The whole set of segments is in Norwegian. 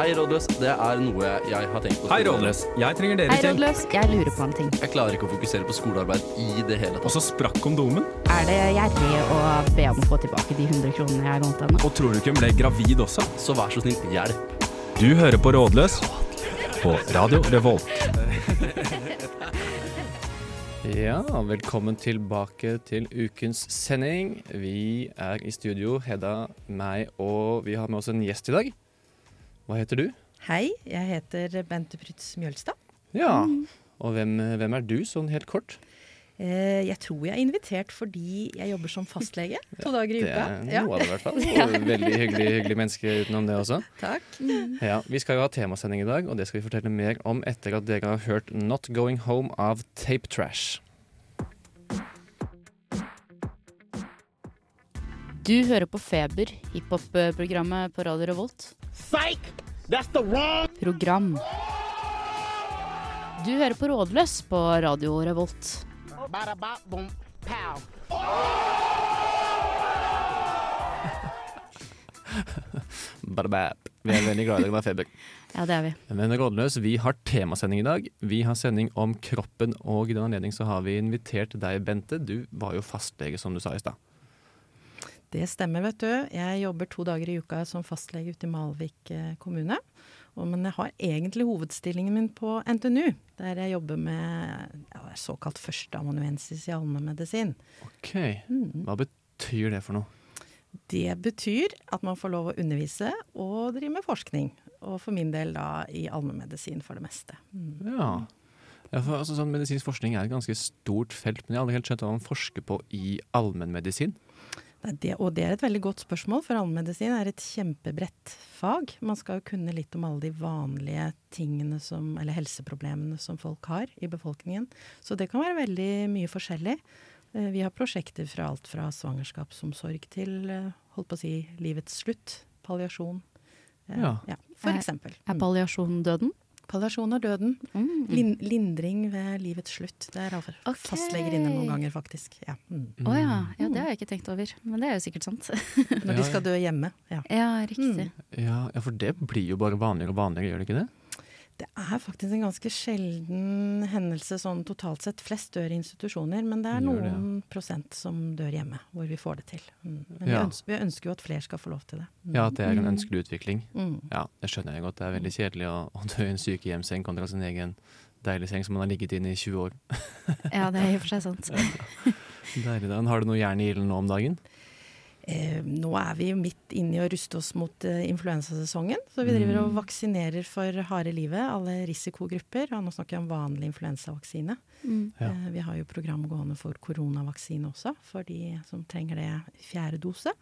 Hei, rådløs. Det er noe jeg har tenkt på. Hei, Rådløs. Jeg trenger dere Hei, til. rådløs. Jeg lurer på en ting. Jeg klarer ikke å fokusere på skolearbeid i det hele Og så sprakk kondomen. Er det gjerrig å be om å få tilbake de 100 kronene jeg lånte henne? Og tror du ikke hun ble gravid også? Så vær så snill, hjelp. Du hører på Rådløs på Radio Revolt. Ja, velkommen tilbake til ukens sending. Vi er i studio, Hedda, meg, og vi har med oss en gjest i dag. Hva heter du? Hei, jeg heter Bente Prytz Mjølstad. Ja, og hvem, hvem er du, sånn helt kort? Eh, jeg tror jeg er invitert fordi jeg jobber som fastlege to dager i Det er er Ja, noe av det, i hvert fall. Og Veldig hyggelig, hyggelig menneske utenom det også. takk. Ja, Vi skal jo ha temasending i dag, og det skal vi fortelle mer om etter at dere har hørt Not Going Home av Tape Trash. Du hører på Feber, hiphop-programmet på Radio Revolt. Program. Du hører på Rådløs på Radio Revolt. Vi er veldig glad i deg, Feber. Ja, det er vi. Men Rådløs, vi har temasending i dag. Vi har sending om kroppen, og i den anledning så har vi invitert deg, Bente. Du var jo fastlege, som du sa i stad. Det stemmer, vet du. Jeg jobber to dager i uka som fastlege ute i Malvik eh, kommune. Men jeg har egentlig hovedstillingen min på NTNU, der jeg jobber med ja, såkalt førsteamanuensis i allmennmedisin. Ok, Hva betyr det for noe? Det betyr at man får lov å undervise og drive med forskning. Og for min del da i allmennmedisin for det meste. Mm. Ja. Ja, for altså, sånn Medisinsk forskning er et ganske stort felt, men jeg har aldri helt skjønt hva man forsker på i allmennmedisin. Det, og det er et veldig godt spørsmål, for allmedisin er et kjempebredt fag. Man skal jo kunne litt om alle de vanlige tingene som, eller helseproblemene som folk har i befolkningen. Så det kan være veldig mye forskjellig. Eh, Vi har prosjekter fra alt fra svangerskapsomsorg til eh, holdt på å si livets slutt. Palliasjon. Ja. Ja. for eksempel. Er palliasjon døden? Palliasjon av døden. Mm. Lin, lindring ved livets slutt. Det er iallfall Ok. fastleger inne noen ganger, faktisk. Ja. Mm. Oh, ja. ja, det har jeg ikke tenkt over. Men det er jo sikkert sant. Når de skal dø hjemme. Ja. Ja, riktig. Ja, ja, for det blir jo bare vanligere og vanligere, gjør det ikke det? Det er faktisk en ganske sjelden hendelse sånn totalt sett. Flest dør i institusjoner, men det er noen det, ja. prosent som dør hjemme, hvor vi får det til. Mm. Men Ja. vi, ønsker, vi ønsker jo at flere skal få lov til det. Mm. Ja, at det er en ønskelig utvikling. Mm. Ja, det skjønner jeg godt. Det er veldig kjedelig å, å dø i en sykehjemsseng kontra sin egen deilig seng som man har ligget inne i 20 år. Ja, det er i og for seg sant. Deilig, da. Har du noe jern i ilden nå om dagen? Eh, nå er vi jo midt inne i å ruste oss mot eh, influensasesongen. Så vi driver Mm. og vaksinerer for harde livet, alle risikogrupper. Og nå snakker jeg om vanlig influensavaksine. Mm. Ja. Eh, vi har jo program gående for koronavaksine også, for de som trenger det i fjerde dose.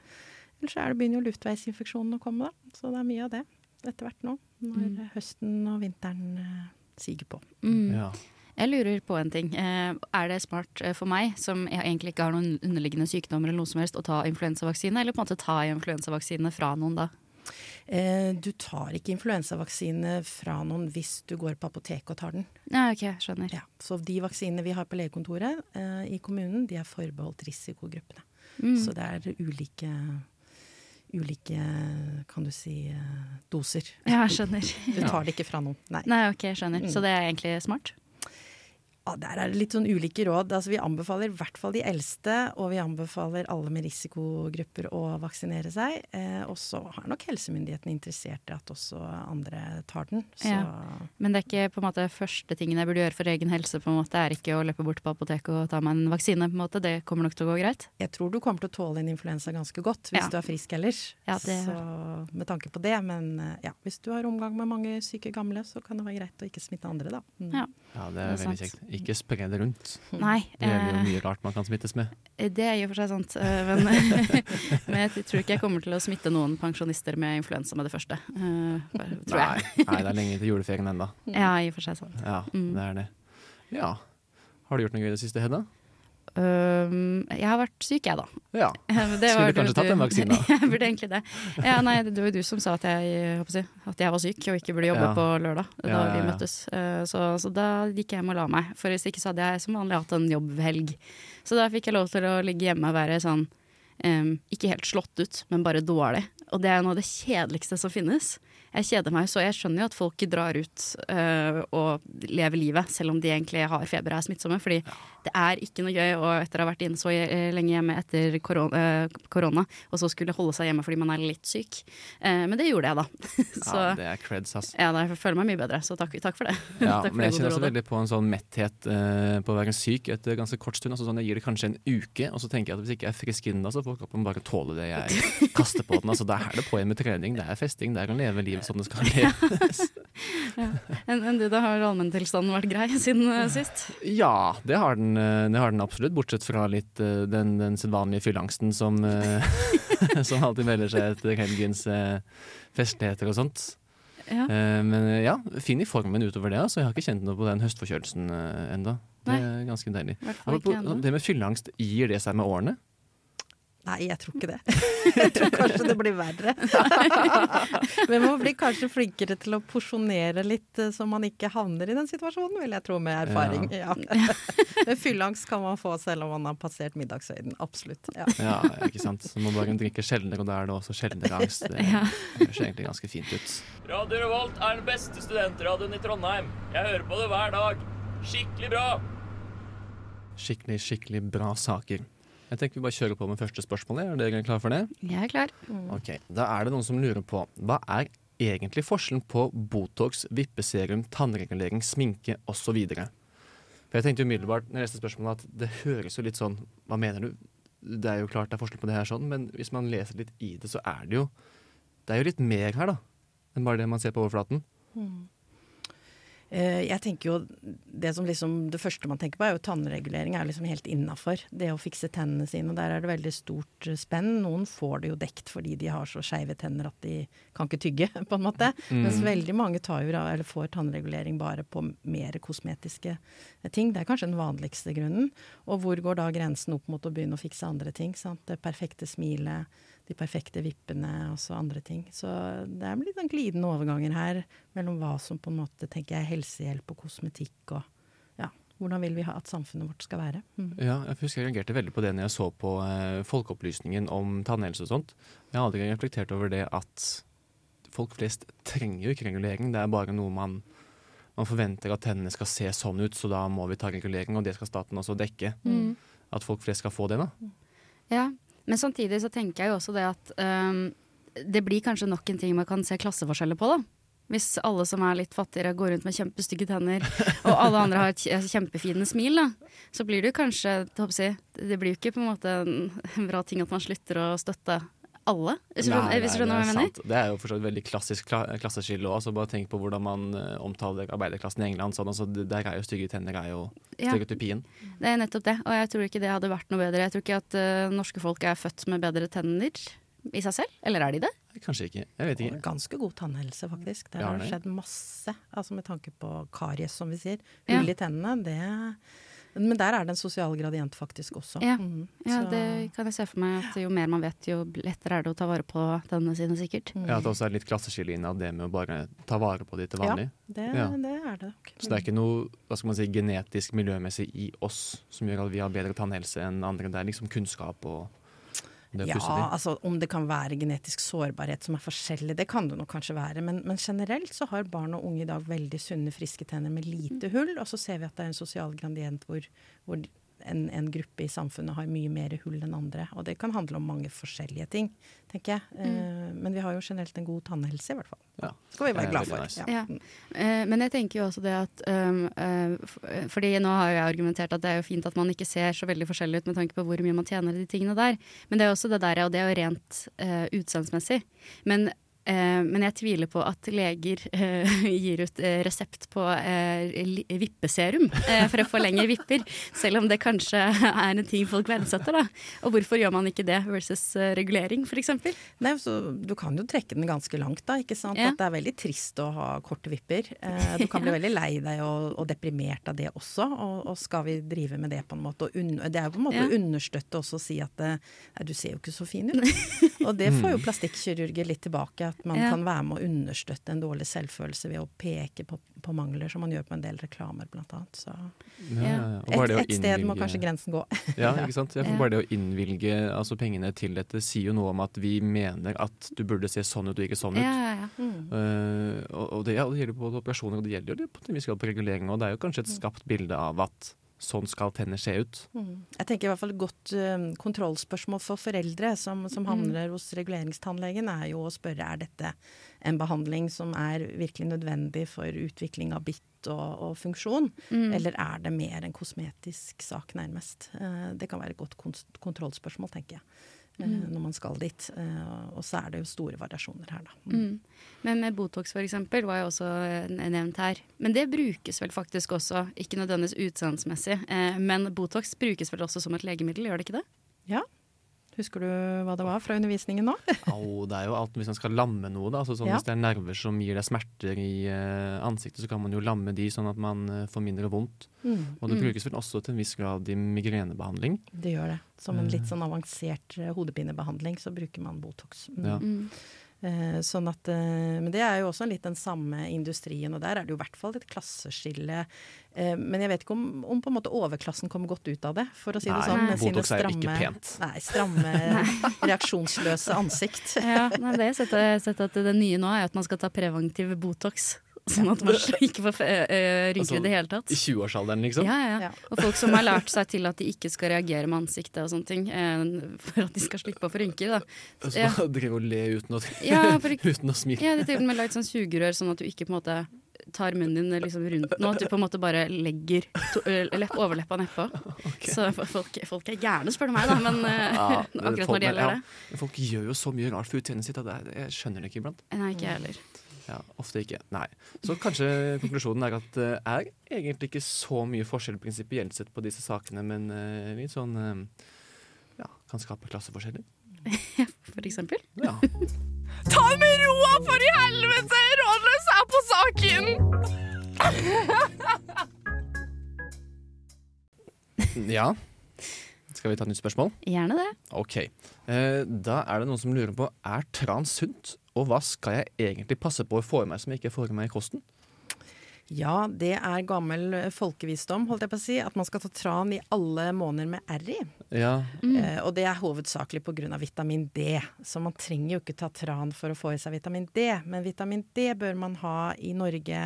Ellers så er det begynner jo luftveisinfeksjonen å komme, da. Så det er mye av det etter hvert nå. Når Mm. høsten og vinteren eh, siger på. Mm. Ja. Jeg lurer på en ting. Eh, er det smart eh, for meg, som egentlig ikke har noen underliggende sykdommer, eller noe som helst, å ta influensavaksine, eller på en måte ta influensavaksine fra noen da? Eh, du tar ikke influensavaksine fra noen hvis du går på apoteket og tar den. Ja, ok, skjønner. Ja, så de vaksinene vi har på legekontoret eh, i kommunen, de er forbeholdt risikogruppene. Mm. Så det er ulike, ulike kan du si, doser. Ja, jeg skjønner. Du tar det ikke fra noen. Nei. Nei, ok, skjønner. Mm. Så det er egentlig smart? Ja, der er det litt sånn ulike råd. Altså, vi anbefaler i hvert fall de eldste, og vi anbefaler alle med risikogrupper å vaksinere seg. Eh, og så har nok helsemyndighetene interessert i at også andre tar den. Så Men det er ikke på en måte første tingen jeg burde gjøre for egen helse, på en måte, er ikke å løpe bort på apoteket og ta meg en vaksine, på en måte. Det kommer nok til å gå greit? jeg tror du kommer til å tåle en influensa ganske godt hvis Ja. du er frisk ellers. Ja, det- Så med tanke på det. Men eh, ja, hvis du har omgang med mange syke gamle, så kan det være greit å ikke smitte andre, da. Mm. Ja. ja, det Det er er veldig sant. kjekt. Ikke spre det rundt. Nei. Det er jo eh, mye rart man kan smittes med. Det er i og for seg sant, eh, men, men jeg tror ikke jeg kommer til å smitte noen pensjonister med influensa med det første. eh, bare- tror Nei, jeg. nei, det er lenge til juleferien ennå. Ja, i og for seg sant. Ja, Mm. det er det. Ja. Har du gjort noe gøy i det siste, Hedda? Øhm, jeg har vært syk, jeg, da. Ja. Skulle du kanskje tatt den vaksinen, jeg burde egentlig det. Ja, nei, det var jo du som sa at jeg, jeg, at jeg var syk og ikke burde jobbe Ja. på lørdag da Ja, ja, vi møttes. Eh, Så, så da gikk jeg hjem og la meg. For hvis ikke så hadde jeg som vanlig hatt en jobbhelg. Så da fikk jeg lov til å ligge hjemme og være sånn um, ikke helt slått ut, men bare dårlig. Og det er noe av det kjedeligste som finnes. jeg kjeder meg, så jeg skjønner jo at folk drar ut øh, og lever livet, selv om de egentlig har feber og er smittsomme. Fordi det er ikke noe gøy og etter å ha vært inne så eh, lenge hjemme etter korona, øh, korona, og så skulle holde seg hjemme fordi man er litt syk. Eh, men det gjorde jeg, da. så Ja, det er creds, ass. ja, da, jeg føler meg mye bedre, så takk, takk for det. Ja, for men jeg det kjenner også veldig på en sånn metthet eh, på å være syk etter ganske kort stund. Altså sånn, jeg gir det kanskje en uke, og så tenker jeg at hvis jeg ikke er frisk innen da, så får kroppen bare tåle det jeg kaster på den. Altså, da er det på igjen med trening, det er festing, det er å leve livet som det skal leves. Enn en du, da har allmenntilstanden vært grei siden uh, sist? Ja, det har, den, eh, det har den absolutt, bortsett fra litt eh, den, den sedvanlige fyllangsten som, eh, som alltid melder seg etter helgens festligheter og sånt. Ja. Men ja, fin i formen utover det. Altså. Jeg har ikke kjent noe på den høstforkjølelsen enda. ennå. Det er ganske deilig. Det med fylleangst, gir det seg med årene? Nei, jeg tror ikke det. Jeg tror kanskje det blir verre. Men man blir kanskje flinkere til å porsjonere litt, eh, så man ikke havner i den situasjonen, vil jeg tro med erfaring. Ja. Men fylleangst kan man få selv om man har passert middagshøyden. Absolutt. Ja. Ja, ikke sant. Så man bare drikker sjeldnere, og da er det også sjeldnere angst. Det Ja. høres egentlig ganske fint ut. Radio Revolt er den beste studentradioen i Trondheim. Jeg hører på det hver dag. Skikkelig bra! Skikkelig, skikkelig bra saker. Jeg tenker vi bare kjører på med første spørsmål. Er dere klare for det? Jeg er klar. Ok, Da er det noen som lurer på hva er egentlig forskjellen på Botox, vippeserum, tannregulering, sminke osv.? For jeg tenkte umiddelbart når jeg leste spørsmålet at det høres jo litt sånn Hva mener du? Det er jo klart det er forskjell på det her sånn, men hvis man leser litt i det, så er det jo Det er jo litt mer her, da. Enn bare det man ser på overflaten. Eh, Jeg tenker jo Det som liksom det første man tenker på, er jo tannregulering er liksom helt innafor. Det å fikse tennene sine. og Der er det veldig stort eh, spenn. Noen får det jo dekt fordi de har så skeive tenner at de kan ikke tygge, på en måte. Mens veldig mange tar jo, eller får tannregulering bare på mer kosmetiske ting. Det er kanskje den vanligste grunnen. Og hvor går da grensen opp mot å begynne å fikse andre ting? Sant? Det perfekte smilet, de perfekte vippene, og så andre ting. Så det er litt en glidende overganger her mellom hva som på en måte tenker jeg helsehjelp og kosmetikk og ja, hvordan vil vi ha at samfunnet vårt skal være. Mm. Ja, jeg husker jeg reagerte veldig på det når jeg så på eh, Folkeopplysningen om tannhelse og sånt. Jeg har aldri reflektert over det at folk flest trenger jo ikke regulering. Det er bare noe man, man forventer at tennene skal se sånn ut, så da må vi ta regulering, og det skal staten også dekke. Mm. At folk flest skal få det, da. Ja, men samtidig så tenker jeg jo også det at um, det blir kanskje nok en ting man kan se klasseforskjeller på, da. Hvis alle som er litt fattigere går rundt med kjempestygge tenner, og alle andre har et kjempefine smil, da, så blir det jo kanskje jeg, det blir jo ikke på en måte en bra ting at man slutter å støtte alle, hvis du skjønner, hva jeg er mener? Det er jo for veldig klassisk kla klasseskille òg. Bare tenk på hvordan man eh, omtaler arbeiderklassen i England. Sånn, altså, det- der er jo stygge tenner er jo Ja. Det er nettopp det, og jeg tror ikke det hadde vært noe bedre. Jeg tror ikke at uh, norske folk er født med bedre tenner i seg selv, eller er de det? Kanskje ikke. Jeg vet Og ikke. ganske god tannhelse, faktisk. Der har det det. skjedd masse. Altså med tanke på karies, som vi sier. Hull i tennene, det Men der er det en sosial gradient faktisk også. Ja. mm. Ja, det kan jeg se for meg at jo mer man vet, jo lettere er det å ta vare på tennene sine, sikkert. Mm. Ja, At det også er litt klasseskille innad det med å bare ta vare på de til vanlig. Det, Ja. det er det Okay. Så det er ikke noe hva skal man si, genetisk miljømessig i oss som gjør at vi har bedre tannhelse enn andre. Det er liksom kunnskap og Ja, altså om det kan være genetisk sårbarhet som er forskjellig, det kan det nok kanskje være. Men, men generelt så har barn og unge i dag veldig sunne, friske tenner med lite hull. Og så ser vi at det er en sosial gradient hvor, hvor en, en gruppe i samfunnet har mye mer hull enn andre. Og det kan handle om mange forskjellige ting, tenker jeg. Mm. men vi har jo generelt en god tannhelse, i hvert fall. Ja. Skal vi være glad for. nice. Ja. Ja. men jeg tenker jo også det at um, eh, eh, Fordi nå har jeg argumentert at det er jo fint at man ikke ser så veldig forskjellig ut med tanke på hvor mye man tjener i de tingene der. Men det er også det der, og det er jo rent uh, utseendsmessig. Men eh, men jeg tviler på at leger eh, gir ut eh, resept på eh, vippeserum eh, for å få lengre vipper, selv om det kanskje er en ting folk verdsetter. da. Og hvorfor gjør man ikke det versus eh, regulering, f.eks.? Nei, så Du kan jo trekke den ganske langt, da. ikke sant? Ja. At det er veldig trist å ha korte vipper. Eh, du kan bli veldig lei deg og, og deprimert av det også. Og, og skal vi drive med det på en måte? Og unn, det er jo på en måte Ja. å understøtte også å si at eh, nei, du ser jo ikke så fin ut. og det får jo plastikkirurger litt tilbake. At at man Ja. kan være med å understøtte en dårlig selvfølelse ved å peke på, på mangler, som man gjør på en del reklamer, blant annet. Så Ja, ja, ja. Et, et sted må kanskje grensen gå. Ja, ikke sant? Ja, for bare det å innvilge altså, pengene til dette sier jo noe om at vi mener at du burde se sånn ut og ikke sånn ut. Ja, ja, ja. Mm. Uh, og, og det, det gjelder både operasjoner og det gjelder jo det på en viss grad på regulering. Og det er jo kanskje et skapt bilde av at sånn skal tenner se ut. Mm. Jeg tenker i hvert fall et godt uh, kontrollspørsmål for foreldre som, som handler hos reguleringstannlegen, er jo å spørre er dette en behandling som er virkelig nødvendig for utvikling av bitt og, og funksjon, Mm. eller er det mer en kosmetisk sak, nærmest. Eh, det kan være et godt kontrollspørsmål, tenker jeg, Mm. når man skal dit. Eh, og så er det jo store variasjoner her, da. Mm. Men med Botox eksempel, var jo også eh, nevnt her. Men det brukes vel faktisk også, ikke nødvendigvis utseendsmessig, men Botox brukes vel også som et legemiddel, gjør det ikke det? Ja. Husker du hva det var fra undervisningen nå? Au, det er jo alt hvis man skal lamme noe. Da. Altså, sånn, Ja. Hvis det er nerver som gir deg smerter i uh, ansiktet, så kan man jo lamme de sånn at man uh, får mindre vondt. Og det Mm. brukes vel også til en viss grad i migrenebehandling. Det gjør det. Som en litt Eh. sånn avansert uh, hodepinebehandling, så bruker man Botox. Mm. Ja. Eh, sånn at, eh, men det er jo også litt den samme industrien, og der er det jo i hvert fall et klasseskille. Eh, men jeg vet ikke om, om på en måte overklassen kommer godt ut av det, for å si det Nei, sånn. Med sine Botox er stramme, ikke pent. Nei, stramme, reaksjonsløse ansikt. Ja, nei, det jeg har sett at det nye nå er at man skal ta preventiv Botox. Sånn at man ikke får uh, rynker Altså, i det hele tatt. I 20-årsalderen, liksom. Ja, ja, Ja. ja. Og folk som har lært seg til at de ikke skal reagere med ansiktet og sånne ting, eh, for at de skal slippe å få rynker. Da. Så Ja. bare drive og le uten å, Ja, for uten å smile. ja, de har til og med lagd sånn sugerør sånn at du ikke på en måte tar munnen din liksom rundt nå, at du på en måte bare legger to, lepp, overleppa nedpå. Så folk, folk er gærne, spør du meg, da, men eh, Ja, akkurat når det gjelder det. Folk gjør jo så mye rart for utseendet sitt at jeg, jeg skjønner det ikke iblant. Nei, ikke jeg heller. Ja, Ofte ikke. Nei. Så kanskje konklusjonen er at det er egentlig ikke så mye forskjell prinsipielt sett på disse sakene, men vi litt sånn eh, ja, kan skape klasseforskjeller. For eksempel. Ja. Ta det med roa, for i helvete! Rådløs er på saken! ja. Skal vi ta et nytt spørsmål? Gjerne det. Ok. Eh, da er det noen som lurer på er trans sunt, og hva skal jeg egentlig passe på å få i meg som jeg ikke får i meg i kosten? Ja, det er gammel eh, folkevisdom, holdt jeg på å si, at man skal ta tran i alle måneder med R i. Ja, Eh, og det er hovedsakelig pga. vitamin D. Så man trenger jo ikke ta tran for å få i seg vitamin D. Men vitamin D bør man ha i Norge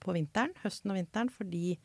på vinteren, høsten og vinteren, fordi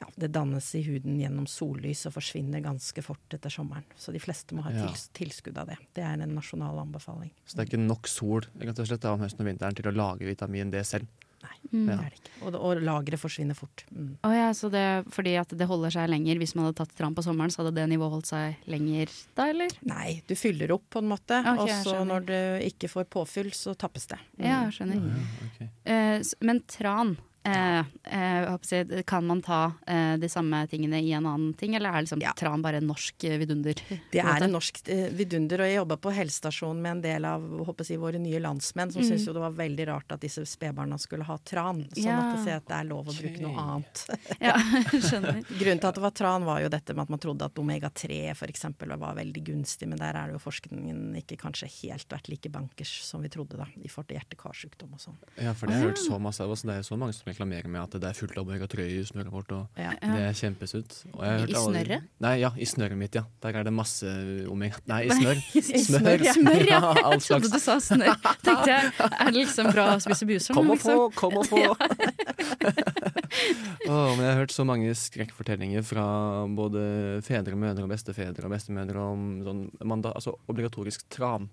ja, det dannes i huden gjennom sollys og forsvinner ganske fort etter sommeren. Så de fleste må ha Ja. tils tilskudd av det. Det er en nasjonal anbefaling. Så det er ikke nok sol slett, om høsten og vinteren til å lage vitamin D selv. Nei, Mm. det er det ikke. Og, og lageret forsvinner fort. Mm. Oh, ja, så det, fordi at det holder seg lenger. Hvis man hadde tatt tran på sommeren, så hadde det nivået holdt seg lenger da, eller? Nei, du fyller opp på en måte, okay, og så når du ikke får påfyll, så tappes det. Mm. Ja, jeg skjønner. Ok. Eh, s- men tran, eh, eh, jeg å si, kan man ta eh, de samme tingene i en annen ting, eller er liksom Ja. tran bare en norsk eh, vidunder? Det en måte? er en norsk eh, vidunder, og jeg jobba på helsestasjonen med en del av håper jeg, våre nye landsmenn, som Mm. syntes jo det var veldig rart at disse spedbarna skulle ha tran. Sånn Ja. at jeg ser at det er lov å bruke noe annet. Ja, skjønner. Grunnen til at det var tran, var jo dette med at man trodde at omega-3 f.eks. var veldig gunstig, men der er det jo forskningen ikke kanskje helt vært like bankers som vi trodde, da, i forhold til hjerte-karsykdom og sånn. Ja, for det har jeg hørt så masse av. så det er jo så mange som reklamerer med at det er fullt av omega-3 i snøret vårt, og Ja. det kjempes ut. Og jeg I snøret? Nei, ja, i snøret mitt, ja. Der er det masse omega... Nei, i smør. Smør, ja. Smør, ja. Jeg trodde du sa snørr. Tenkte jeg, er det liksom bra å spise buser? Kom og få, liksom? kom og få! oh, men jeg har hørt så mange skrekkfortellinger fra både fedre, mødre og bestefedre og bestemødre om sånn manda, altså obligatorisk tran.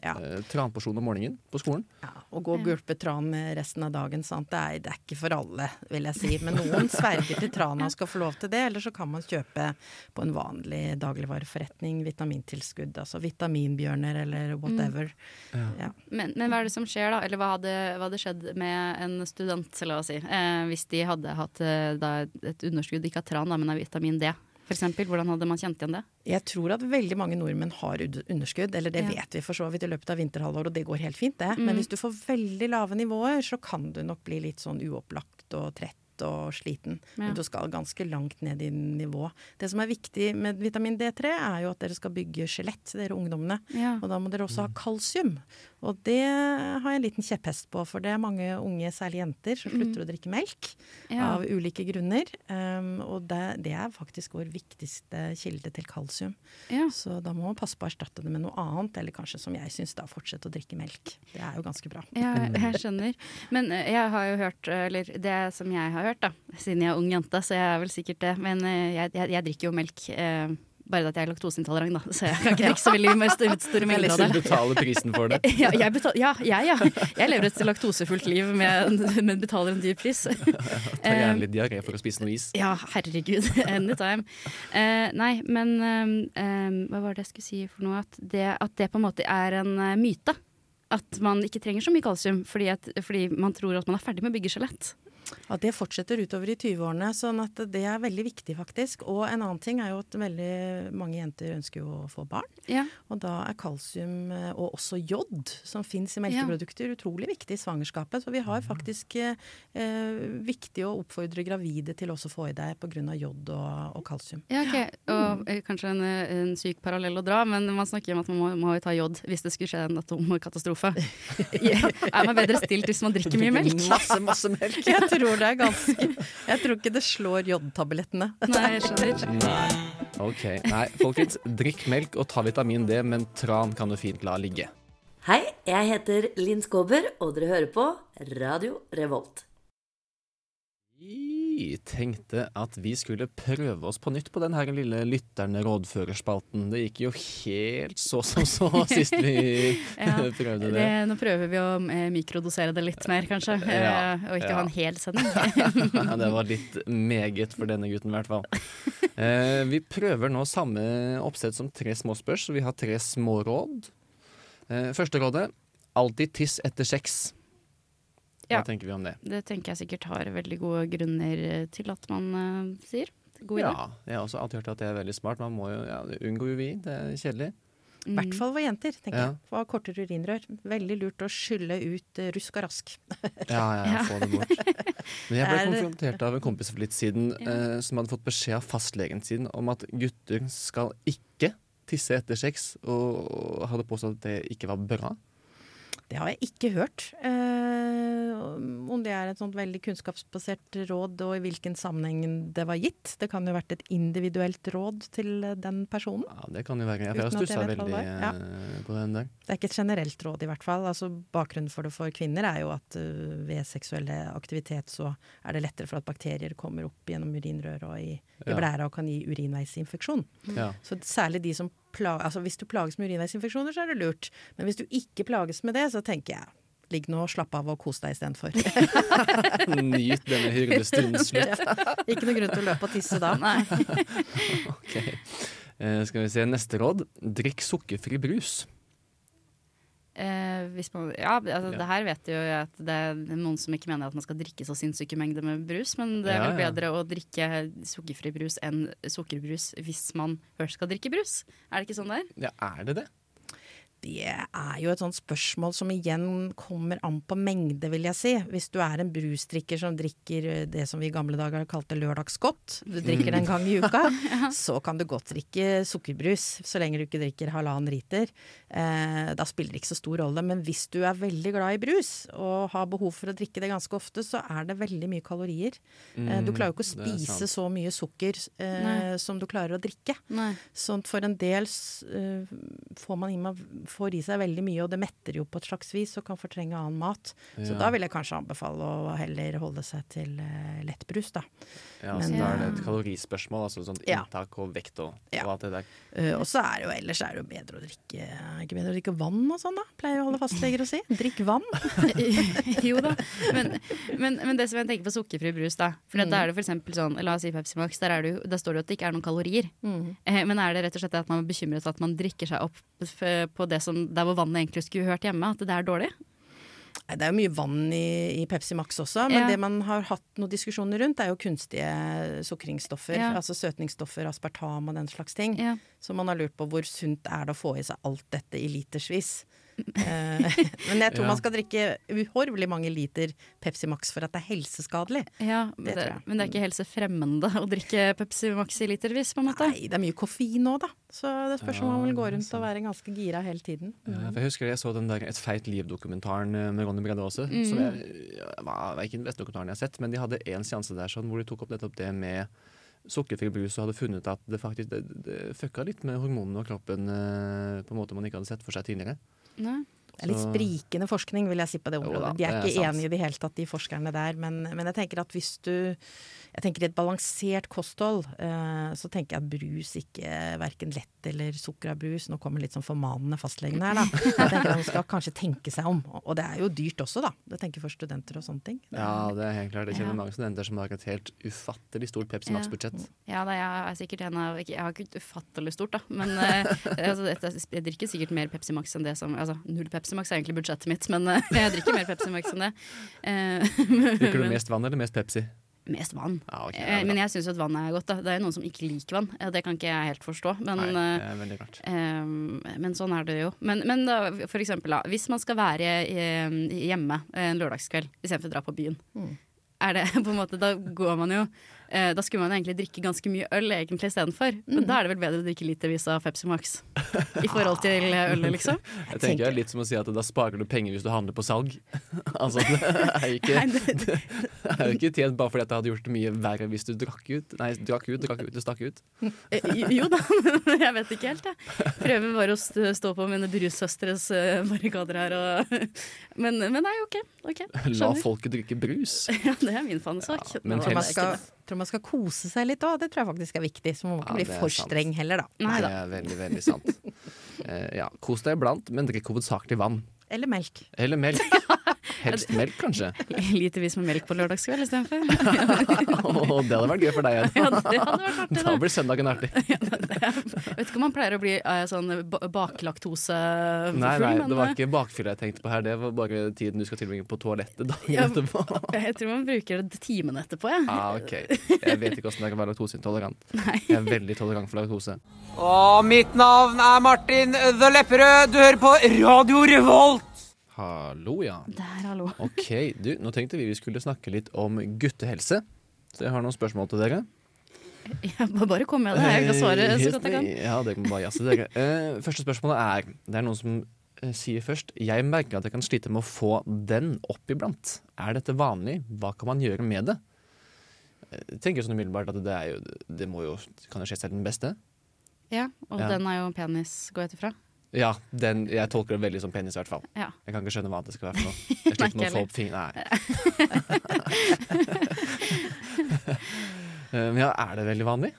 Ja. Eh, tranporsjon om morgenen på skolen. Ja, å gå og gulpe tran resten av dagen, sant? Det, er, det er ikke for alle, vil jeg si. Men noen sverger til trana og skal få lov til det, eller så kan man kjøpe på en vanlig dagligvareforretning vitamintilskudd, altså vitaminbjørner eller whatever. Ja. Men, men hva er det som skjer da? Eller hva hadde, hva hadde skjedd med en student, la oss si, eh, hvis de hadde hatt eh, da, et underskudd, ikke av tran, da, men av vitamin D? For eksempel, hvordan hadde man kjent igjen det? Jeg tror at veldig mange nordmenn har underskudd, eller det Ja. vet vi for så vidt i løpet av vinterhalvåret, og det går helt fint, det. Mm. Men hvis du får veldig lave nivåer, så kan du nok bli litt sånn uopplagt og trett og sliten. Ja. Men du skal ganske langt ned i nivå. Det som er viktig med vitamin D3, er jo at dere skal bygge skjelett, dere ungdommene. Ja. Og da må dere også ha kalsium. Og det har jeg en liten kjepphest på, for det er mange unge, særlig jenter, som slutter å drikke melk Ja. av ulike grunner. Um, og det, det er faktisk vår viktigste kilde til kalsium. Så da må man passe på å erstatte det med noe annet, eller kanskje som jeg syns, da fortsette å drikke melk. Det er jo ganske bra. Ja, jeg skjønner. Men eh, jeg har jo hørt, eller det som jeg har hørt, da, siden jeg er ung jente, så jeg er vel sikkert det, men eh, jeg, jeg, jeg drikker jo melk. Eh, bare at jeg er laktoseintolerant, da, så jeg kan ikke drikke så veldig mye store, mengder av Du det. betaler prisen for det. Ja, jeg, betal, ja, jeg, ja. jeg lever et laktosefullt liv, med, men betaler en dyr pris. Ta gjerne litt diaré for å spise noe is. Ja, herregud. Anytime. Uh, nei, men eh, hva var det jeg skulle si for noe? At det, at det på en måte er en myte. At man ikke trenger så mye kalsium fordi, at, fordi man tror at man er ferdig med å bygge skjelett. Ja, Det fortsetter utover i 20-årene, sånn at det er veldig viktig, faktisk. Og en annen ting er jo at veldig mange jenter ønsker jo å få barn. Ja. Og da er kalsium eh, og også jod, som fins i melkeprodukter, utrolig viktig i svangerskapet. Så vi har faktisk eh, eh, viktig å oppfordre gravide til også å få i deg pga. jod og, og kalsium. Ja, ok. Og eh, kanskje en, en syk parallell å dra, men man snakker om at man må, må ta jod hvis det skulle skje en atomkatastrofe. er man bedre stilt hvis man drikker mye melk? Masse, masse melk. Jeg tror det er ganske Jeg tror ikke det slår jodtablettene. Nei, jeg skjønner. Nei. Ok. Nei, folkens, drikk melk og ta vitamin D, men tran kan du fint la ligge. Hei, jeg heter Linn Skåber, og dere hører på Radio Revolt. Vi tenkte at vi skulle prøve oss på nytt på den her lille lytterne rådførerspalten. Det gikk jo helt så som så sist vi Ja, prøvde Det, det. nå prøver vi å eh, mikrodosere det litt mer, kanskje. eh, Ja, og ikke ja. ha en hel sending. Ja, det var litt meget for denne gutten, i hvert fall. Eh, vi prøver nå samme oppsett som tre små spørs, så vi har tre små råd. Eh, første rådet alltid tiss etter sex. Hva Ja. tenker vi om det? Det tenker jeg sikkert har veldig gode grunner eh, til at man uh, sier. God idé. Ja, jeg har også alltid hørt at det er veldig smart. Man må jo ja, unngå UVI, det er kjedelig. I hvert fall for jenter, tenker Ja. jeg. For kortere urinrør. Veldig lurt å skylle ut uh, rusk og rask. Ja, ja, få det bort. Men jeg ble Er konfrontert av en kompis for litt siden uh, som hadde fått beskjed av fastlegen sin om at gutter skal ikke tisse etter sex, og hadde påstått at det ikke var bra. Det har jeg ikke hørt. Eh, om det er et sånt veldig kunnskapsbasert råd, og i hvilken sammenheng det var gitt. Det kan jo ha vært et individuelt råd til eh, den personen. Ja, Det kan jo være. Jeg har stussa veldig ja. eh, på den der. Det er ikke et generelt råd, i hvert fall. Altså, bakgrunnen for det for kvinner er jo at uh, ved seksuell aktivitet så er det lettere for at bakterier kommer opp gjennom urinrøret og i, i Ja. blæra og kan gi urinveisinfeksjon. Ja. Så særlig de som plager, altså Hvis du plages med urinveisinfeksjoner, så er det lurt. Men hvis du ikke plages med det, så tenker jeg ligg nå og slapp av og kos deg istedenfor. Nyt denne hyrdestundens slutt. ikke noe grunn til å løpe og tisse da. Nei. Ok. Eh, skal vi se neste råd. Drikk sukkerfri brus. Eh, hvis man, ja, altså, Ja. det her vet jo jeg at det er noen som ikke mener at man skal drikke så sinnssyke mengder med brus, men det er Ja, vel ja. bedre å drikke sukkerfri brus enn sukkerbrus hvis man først skal drikke brus. Er det ikke sånn det er? Ja, er det det? Det er jo et sånt spørsmål som igjen kommer an på mengde, vil jeg si. Hvis du er en brusdrikker som drikker eh, det som vi i gamle dager kalte lørdagsgodt, du drikker det en gang i uka, så kan du godt drikke sukkerbrus så lenge du ikke drikker halvannen liter. Eh, da spiller det ikke så stor rolle. Men hvis du er veldig glad i brus og har behov for å drikke det ganske ofte, så er det veldig mye kalorier. Eh, du klarer jo ikke å Mm, spise så mye sukker eh, som du klarer å drikke. Nei. Sånn for en del eh, får man i, meg- får i seg veldig mye, og det metter jo på et slags vis og kan fortrenge annen mat. Så da vil jeg kanskje anbefale å heller holde seg til uh, lettbrus, da. Ja, så da er det et kalorispørsmål, altså sånt Ja. inntak og vekt og, Ja. og alt det der. Uh, og så er det jo ellers er det jo bedre å drikke ikke bedre å drikke vann og sånn, da? Pleier jo alle fastleger å si. Drikk vann. jo da, men, men, men det som jeg tenker på sukkerfri brus, da. For Mm. da er det for eksempel sånn, la oss si Pepsi Max, der, er det jo, der står det jo at det ikke er noen kalorier. Mm. Eh, men er det rett og slett at man er bekymret at man drikker seg opp på det som, der hvor vannet egentlig skulle hørt hjemme? At det er dårlig? Det er jo mye vann i, i Pepsi Max også, men Ja. det man har hatt noen diskusjoner rundt, er jo kunstige sukringsstoffer. Ja. Altså søtningsstoffer, aspartam og den slags ting. Ja. Så man har lurt på hvor sunt er det å få i seg alt dette i litersvis. Eh, men jeg tror Ja. man skal drikke uhorvelig mange liter Pepsi Max for at det er helseskadelig. Ja, men Det det, tror jeg. men det er ikke helsefremmende å drikke Pepsi Max i litervis, på en måte. Nei, det er mye koffein nå, da. Så det spørs om man vil gå rundt og være ganske gira hele tiden. Ja, for jeg husker jeg så den der Et feit liv-dokumentaren eh, med Ronny Brede Aase. Som jeg, var, var ikke den beste dokumentaren jeg har sett, men de hadde en seanse der sånn, hvor de tok opp nettopp det med sukkerfri brus og hadde funnet at det faktisk det, det fucka litt med hormonene og kroppen eh, på en måte man ikke hadde sett for seg tidligere. Nei. Det er litt sprikende forskning, vil jeg si på det Jo området. da, de er er ikke enige i det hele tatt, de forskerne der. Men, men jeg tenker at hvis du Jeg tenker i et balansert kosthold, eh, så tenker jeg at brus ikke verken lett eller sukker av brus Nå kommer litt sånn formanende fastlegen her, da. Jeg tenker at Man skal kanskje tenke seg om. Og det er jo dyrt også, da. Det tenker for studenter og sånne ting. Det er- Ja, det er helt klart. Jeg kjenner Ja. mange studenter som har et helt ufattelig stort Pepsi Max-budsjett. Ja, da, jeg er sikkert en av Jeg har ikke et ufattelig stort, da. Men eh, altså, jeg drikker sikkert mer Pepsi Max enn det som Altså, null Pepsi Max er egentlig budsjettet mitt, men eh, jeg drikker mer Pepsi Max enn det. Eh, Drikker du mest vann eller mest Pepsi? Mest vann. Ja, ok, Eh, ja, men jeg syns at vann er godt. da Det er jo noen som ikke liker vann. Det kan ikke jeg helt forstå. Men, Nei, eh, det er rart. eh, men sånn er det jo. Men, men da, for eksempel, da, hvis man skal være eh, hjemme en lørdagskveld istedenfor å dra på byen. Mm. Er det på en måte, Da går man jo eh, Da skulle man egentlig drikke ganske mye øl egentlig istedenfor. Mm. Men da er det vel bedre å drikke litervis av Pepsi Max i forhold til ølet, liksom. Jeg tenker det er litt som å si at da sparer du penger hvis du handler på salg. altså, det er jo ikke, det, det er jo ikke tjent bare fordi at det hadde gjort det mye verre hvis du drakk ut. Nei, drakk ut, drakk ut, du stakk ut. Eh, Jo da, men jeg vet ikke helt, jeg. Prøver bare å stå på mine brussøstres eh, barrikader her og Men, men nei, OK. ok, La folket drikke brus. Ja, det er min fanesak. Ja, men helst- tror man skal kose seg litt òg, det tror jeg faktisk er viktig. Så man må ikke Ja, bli for sant. streng heller, da. Nei Det da. er veldig, veldig sant. uh, ja, Kos deg iblant, men drikk hovedsakelig vann. Eller melk. Eller melk. Helst melk, kanskje. Litervis med melk på lørdagskveld istedenfor. oh, det hadde vært gøy for deg Ja, det hadde vært artig, Da blir søndagen artig. Jeg vet ikke om man pleier å bli eh, sånn baklaktosefull, Nei, nei, men det var eh, ikke bakfylla jeg tenkte på her. Det var bare tiden du skal tilbringe på toalettet dagen Ja. etterpå. jeg tror man bruker det timen etterpå, jeg. Ah, ok. Jeg vet ikke åssen jeg kan være laktoseintolerant. Jeg er veldig tolerant for laktose. Og mitt navn er Martin The Lepperød. Du hører på Radio Revolt. Hallo, ja. Der, hallo. Ok, du, nå tenkte vi vi skulle snakke litt om guttehelse. Så jeg har noen spørsmål til dere. Ja, bare kom med det. Jeg kan svare så godt jeg kan. Ja, det kan bare jazze, dere. Eh, første spørsmålet er Det er noen som eh, sier først Jeg merker at jeg kan slite med å få den opp iblant. Er dette vanlig? Hva kan man gjøre med det? Eh, Jeg tenker sånn umiddelbart at det, er jo, det må jo, kan jo skje selv den beste. Ja, og Ja. den er jo penis, går jeg ut ifra. Ja, den, jeg tolker det veldig som penis i hvert fall. Ja. Jeg kan ikke skjønne hva det skal være for noe. Jeg sliter med å få opp fingeren Nei. Men ja, er det veldig vanlig?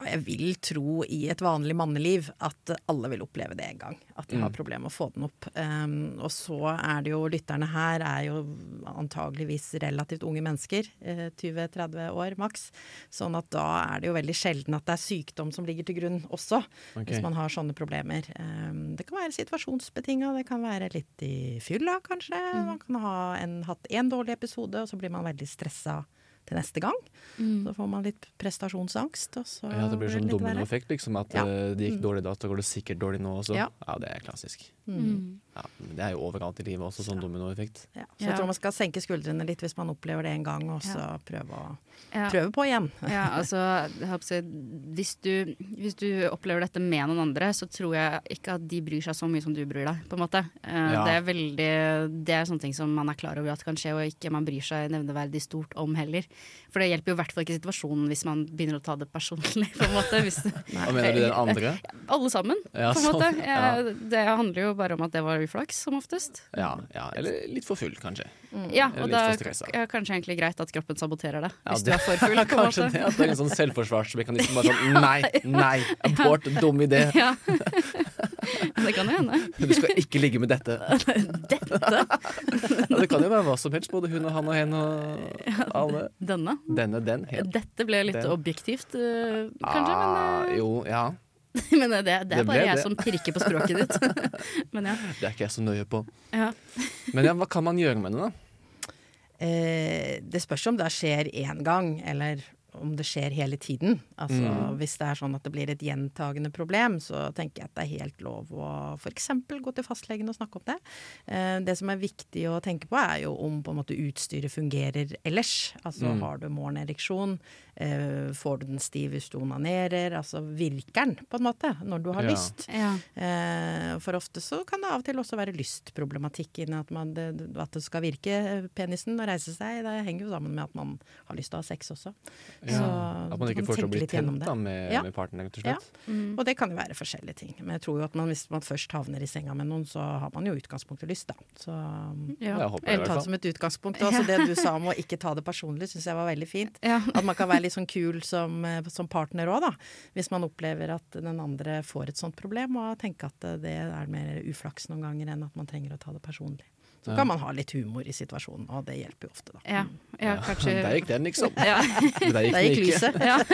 Ja, Jeg vil tro i et vanlig manneliv at alle vil oppleve det en gang. At de har Mm. problemer med å få den opp. Um, og så er det jo lytterne her er jo antageligvis relativt unge mennesker. Eh, 20-30 år maks. Sånn at da er det jo veldig sjelden at det er sykdom som ligger til grunn også. Okay. Hvis man har sånne problemer. Um, det kan være situasjonsbetinga, det kan være litt i fylla kanskje. Man kan ha en, hatt én dårlig episode, og så blir man veldig stressa til neste gang. Så får man litt prestasjonsangst, og så Ja, det blir sånn dominoeffekt, liksom. At Ja. eh, det gikk dårlig da, så går det sikkert dårlig nå også. Ja. Ja, det er klassisk. Mm. Ja, det er jo overalt i livet også, sånn dominoeffekt. Ja. Så jeg tror man skal senke skuldrene litt hvis man opplever det en gang, og så Ja. prøve, å, Ja. prøve på igjen. Ja, altså, hvis, du, hvis du opplever dette med noen andre, så tror jeg ikke at de bryr seg så mye som du bryr deg. på en måte. Eh, Ja. Det er veldig, det er sånne ting som man er klar over at kan skje, og ikke man bryr seg nevneverdig stort om heller. For det hjelper jo i hvert fall ikke situasjonen hvis man begynner å ta det personlig. på en måte. Hvis, Hva mener du den andre? alle sammen, Ja, på en måte. sånn, ja. Jeg, det handler jo bare om at det var uflaks, som oftest. Ja, ja, eller litt for full, kanskje. Ja, og da er kanskje egentlig greit at kroppen saboterer det. Ja, Hvis det- du er for full. Kanskje det, at det er en sånn selvforsvarsmekanisme. Bare sånn nei, nei, abort, dum idé. Ja. det kan jo hende. Du skal ikke ligge med dette. Dette. Ja, det kan jo være hva som helst, både hun og han og hen og alle. Denne. Denne, den, helt. Dette ble litt Den. objektivt, eh, kanskje, Ah, men, jo, ja. men det, det er Det ble bare jeg det. som pirker på språket ditt. men ja. Det er ikke jeg så nøye på. ja. Men ja, hva kan man gjøre med det, da? Eh, det spørs om det skjer én gang, eller om det skjer hele tiden. Altså Mm. Hvis det er sånn at det blir et gjentagende problem, så tenker jeg at det er helt lov å f.eks. gå til fastlegen og snakke om det. Eh, det som er viktig å tenke på, er jo om på en måte utstyret fungerer ellers. Altså Mm. har du morgenereksjon, eh, får du den stiv hvis du onanerer, altså virker den på en måte når du har Ja. lyst. Ja. Eh, for ofte så kan det av og til også være lystproblematikk inni at, man, det, at det skal virke penisen og reise seg. Det henger jo sammen med at man har lyst til å ha sex også. Ja. Så At man ikke man får så bli tent da, med, Ja. med partneren, rett og Ja. Mm. Og det kan jo være forskjellige ting. Men jeg tror jo at man, hvis man først havner i senga med noen, så har man jo utgangspunktet lyst, da. Så Ja. Jeg håper det, eller ta det som et utgangspunkt. Også det du sa om å ikke ta det personlig, syns jeg var veldig fint. Ja. At man kan være litt sånn kul som, eh, som partner òg, da. Hvis man opplever at den andre får et sånt problem, og tenke at det er mer uflaks noen ganger enn at man trenger å ta det personlig. Så kan man ha litt humor i situasjonen, og det hjelper jo ofte, da. Ja, ja, kanskje Der gikk den, liksom. ja. Men Der gikk Der gikk ikke. lyset. ja.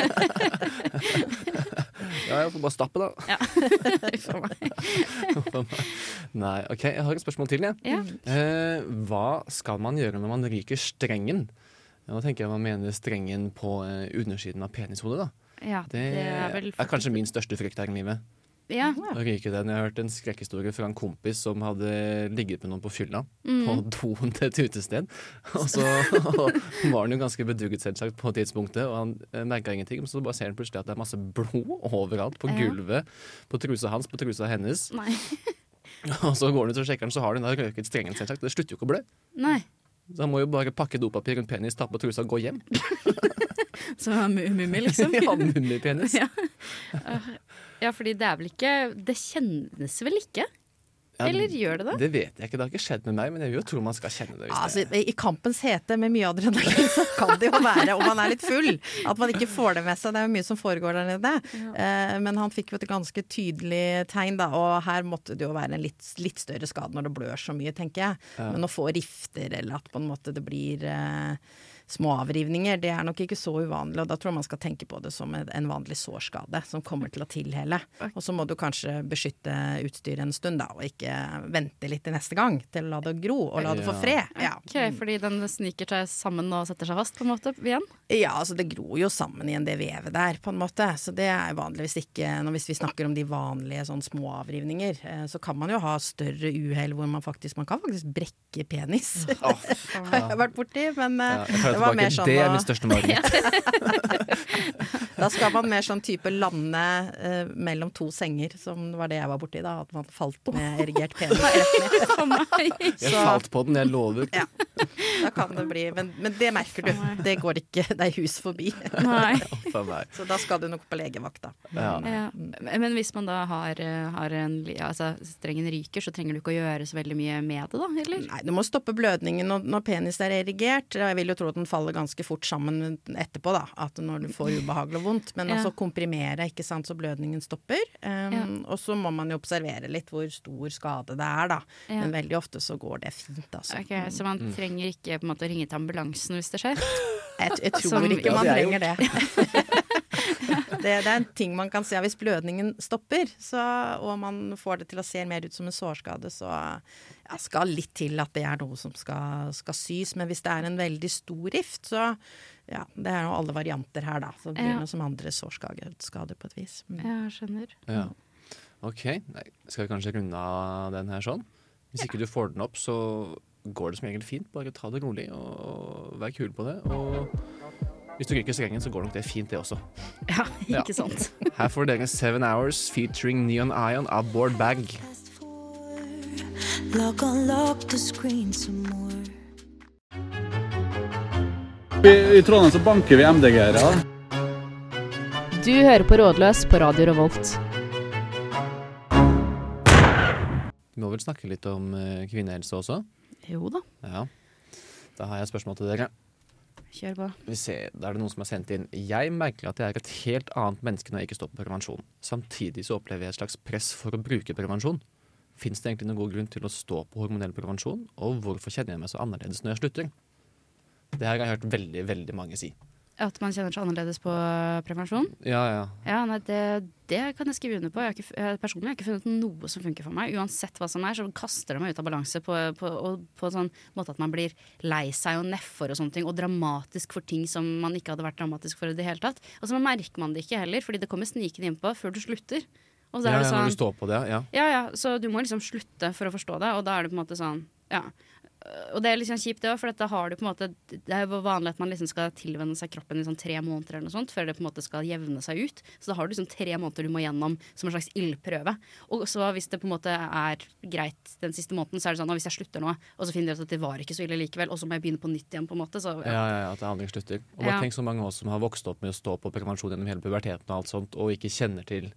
Ja, jeg får bare stappe, da. Ja. Nei, OK, jeg har et spørsmål til, jeg. Ja. Eh, hva skal man gjøre når man ryker strengen? Nå tenker jeg man mener strengen på eh, undersiden av penishodet. da. ja, Det, er vel er kanskje min største frykt her i livet. Ja. Å ikke den. Jeg har hørt en skrekkhistorie fra en kompis som hadde ligget med noen på fylla. På Mm. doen til et utested. Og så var han jo ganske bedugget selvsagt på tidspunktet, og han eh, merka ingenting. Men så bare ser han plutselig at det er masse blod overalt. På gulvet, på trusa hans, på trusa hennes. Nei. Og så går han ut og sjekker den, så har den da røket strengen, selvsagt. Det slutter jo ikke å blø. Nei. Så han må jo bare pakke dopapir rundt penis, ta på trusa og gå hjem. Så mummi, liksom. Ja, mummipenis. Ja. Ja, fordi det er vel ikke Det kjennes vel ikke? Ja, Eller gjør det det? Det vet jeg ikke, det har ikke skjedd med meg, men jeg vil jo tro man skal kjenne det. Hvis Altså, det. I kampens hete med mye adrenalin, så kan det jo være, om man er litt full, at man ikke får det med seg. Det er jo mye som foregår der nede. Eh, men han fikk jo et ganske tydelig tegn, da. Og her måtte det jo være en litt, litt større skade når det blør så mye, tenker jeg. Men å få rifter, eller at på en måte det blir eh, små avrivninger, det er nok ikke så uvanlig. Og da tror jeg man skal tenke på det som en en vanlig sårskade som kommer til å tilhele. Og så må du kanskje beskytte utstyret en stund, da, og ikke vente litt til neste gang til å la det gro og la det få fred. Ja. Ok, Fordi den sniker seg sammen og setter seg fast på en måte igjen? Ja, altså det gror jo sammen igjen det vevet der, på en måte. Så det er vanligvis ikke når Hvis vi snakker om de vanlige sånn små avrivninger, eh, så kan man jo ha større uhell hvor man faktisk Man kan faktisk brekke penis. har jeg vært borti, men eh, Ja, tilbake. sånn det er min største mareritt. Da skal man mer sånn type lande eh, mellom to senger, som var det jeg var borti da. At man falt med erigert penis. Jeg falt på den, jeg lover. Ja. Da kan det bli Men, men det merker du. Det går ikke deg hus forbi. Nei. Så da skal du nok på legevakt. Ja. Ja. Men hvis man da har, eh, har en Altså strengen ryker, så trenger du ikke å gjøre så veldig mye med det, da? Eller? Nei, du må stoppe blødningen når, når penis er erigert. Jeg vil jo tro at den faller ganske fort sammen etterpå, da. At når du får ubehagelig og vondt. Men Ja. altså komprimere, ikke sant, så blødningen stopper. Um, Ja. Og så må man jo observere litt hvor stor skade det er, da. Ja. Men veldig ofte så går det fint, altså. Ok, Så man trenger ikke på en måte ringe til ambulansen hvis det skjer? Jeg, jeg tror Som- ikke man det er trenger det. det. Det er en ting man kan se hvis blødningen stopper, så, og man får det til å se mer ut som en sårskade, så ja, skal litt til at det er noe som skal, skal sys. Men hvis det er en veldig stor rift, så ja, det er jo alle varianter her, da. Så det blir Ja. noe som andre sårskader på et vis. Mm. Ja, skjønner. Ja. OK, Nei, skal vi kanskje runde av den her sånn? Hvis ikke du får den opp, så går det som regel fint. Bare ta det rolig og vær kul på det. Og hvis du ryker strengen, så går nok det fint, det også. Ja, Ja. ikke sant. Her får dere Seven Hours featuring Neon Ion av Board Bag. Lock on, lock the screen some more. I, I Trondheim så banker vi MDG-ere. Du hører på Rådløs på Radio Revolt. Vi må vel snakke litt om eh, kvinnehelse også? Jo da, Ja. Da har jeg et spørsmål til dere. kjør på. Vi ser, da er det noen som har sendt inn Jeg merker at jeg er et helt annet menneske når jeg ikke står på prevensjon. Samtidig så opplever jeg et slags press for å bruke prevensjon. Fins det egentlig noen god grunn til å stå på hormonell prevensjon, og hvorfor kjenner jeg meg så annerledes når jeg slutter? Det her har jeg hørt veldig, veldig mange si. At man kjenner seg annerledes på prevensjon? Ja, ja. Ja, nei, det, det kan jeg skrive under på. Jeg har ikke, jeg, personlig har jeg ikke funnet noe som funker for meg. Uansett hva som er, så kaster det meg ut av balanse på, på, og på sånn måte at man blir lei seg og nedfor og sånne ting, og dramatisk for ting som man ikke hadde vært dramatisk for i det hele tatt. Og så merker man det ikke heller, fordi det kommer snikende innpå før du slutter. Ja, ja når sånn, du står på det, ja. ja, ja, så du må liksom slutte for å forstå det, og da er det på en måte sånn, ja. Og det er litt liksom kjipt det òg, for dette har du på en måte Det er jo vanlig at man liksom skal tilvenne seg kroppen i sånn tre måneder eller noe sånt, før det på en måte skal jevne seg ut. Så da har du liksom tre måneder du må gjennom som en slags ildprøve. Og så hvis det på en måte er greit den siste måneden, så er det sånn at hvis jeg slutter nå, og så finner jeg ut at det var ikke så ille likevel, og så må jeg begynne på nytt igjen, på en måte, så Ja, ja, ja, At aldri slutter. Og bare Ja. tenk så mange av oss som har vokst opp med å stå på prevensjon gjennom hele puberteten og alt sånt, og ikke kjenner til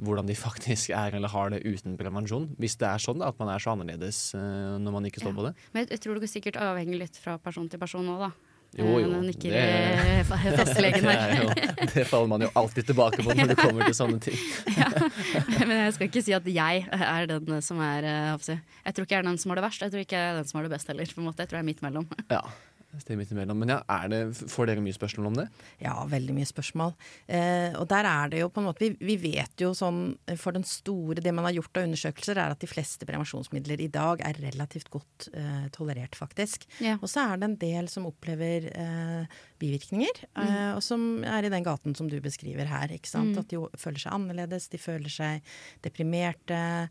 hvordan de faktisk er eller har det uten prevensjon. Hvis det er sånn da, at man er så annerledes eh, når man ikke står Ja. på det. Men jeg, tror det sikkert avhenger litt fra person til person òg, da. Jo, Eh, jo. Nå nikker det- eh, fa- fastlegen det, er jo, det faller man jo alltid tilbake på når det kommer til sånne ting. Men jeg skal ikke si at jeg er den som er eh, jeg tror ikke jeg er den som har det verst, jeg tror ikke jeg er den som har det best heller. Jeg tror jeg er midt mellom. Ja, er midt imellom. Men ja, er det, får dere mye spørsmål om det? Ja, veldig mye spørsmål. Eh, og der er det jo på en måte vi, vi vet jo sånn eh, for den store Det man har gjort av undersøkelser, er at de fleste prevensjonsmidler i dag er relativt godt eh, tolerert, faktisk. Ja. Og så er det en del som opplever eh, bivirkninger, eh, Mm. og som er i den gaten som du beskriver her. ikke sant? Mm. At de føler seg annerledes, de føler seg deprimerte, eh,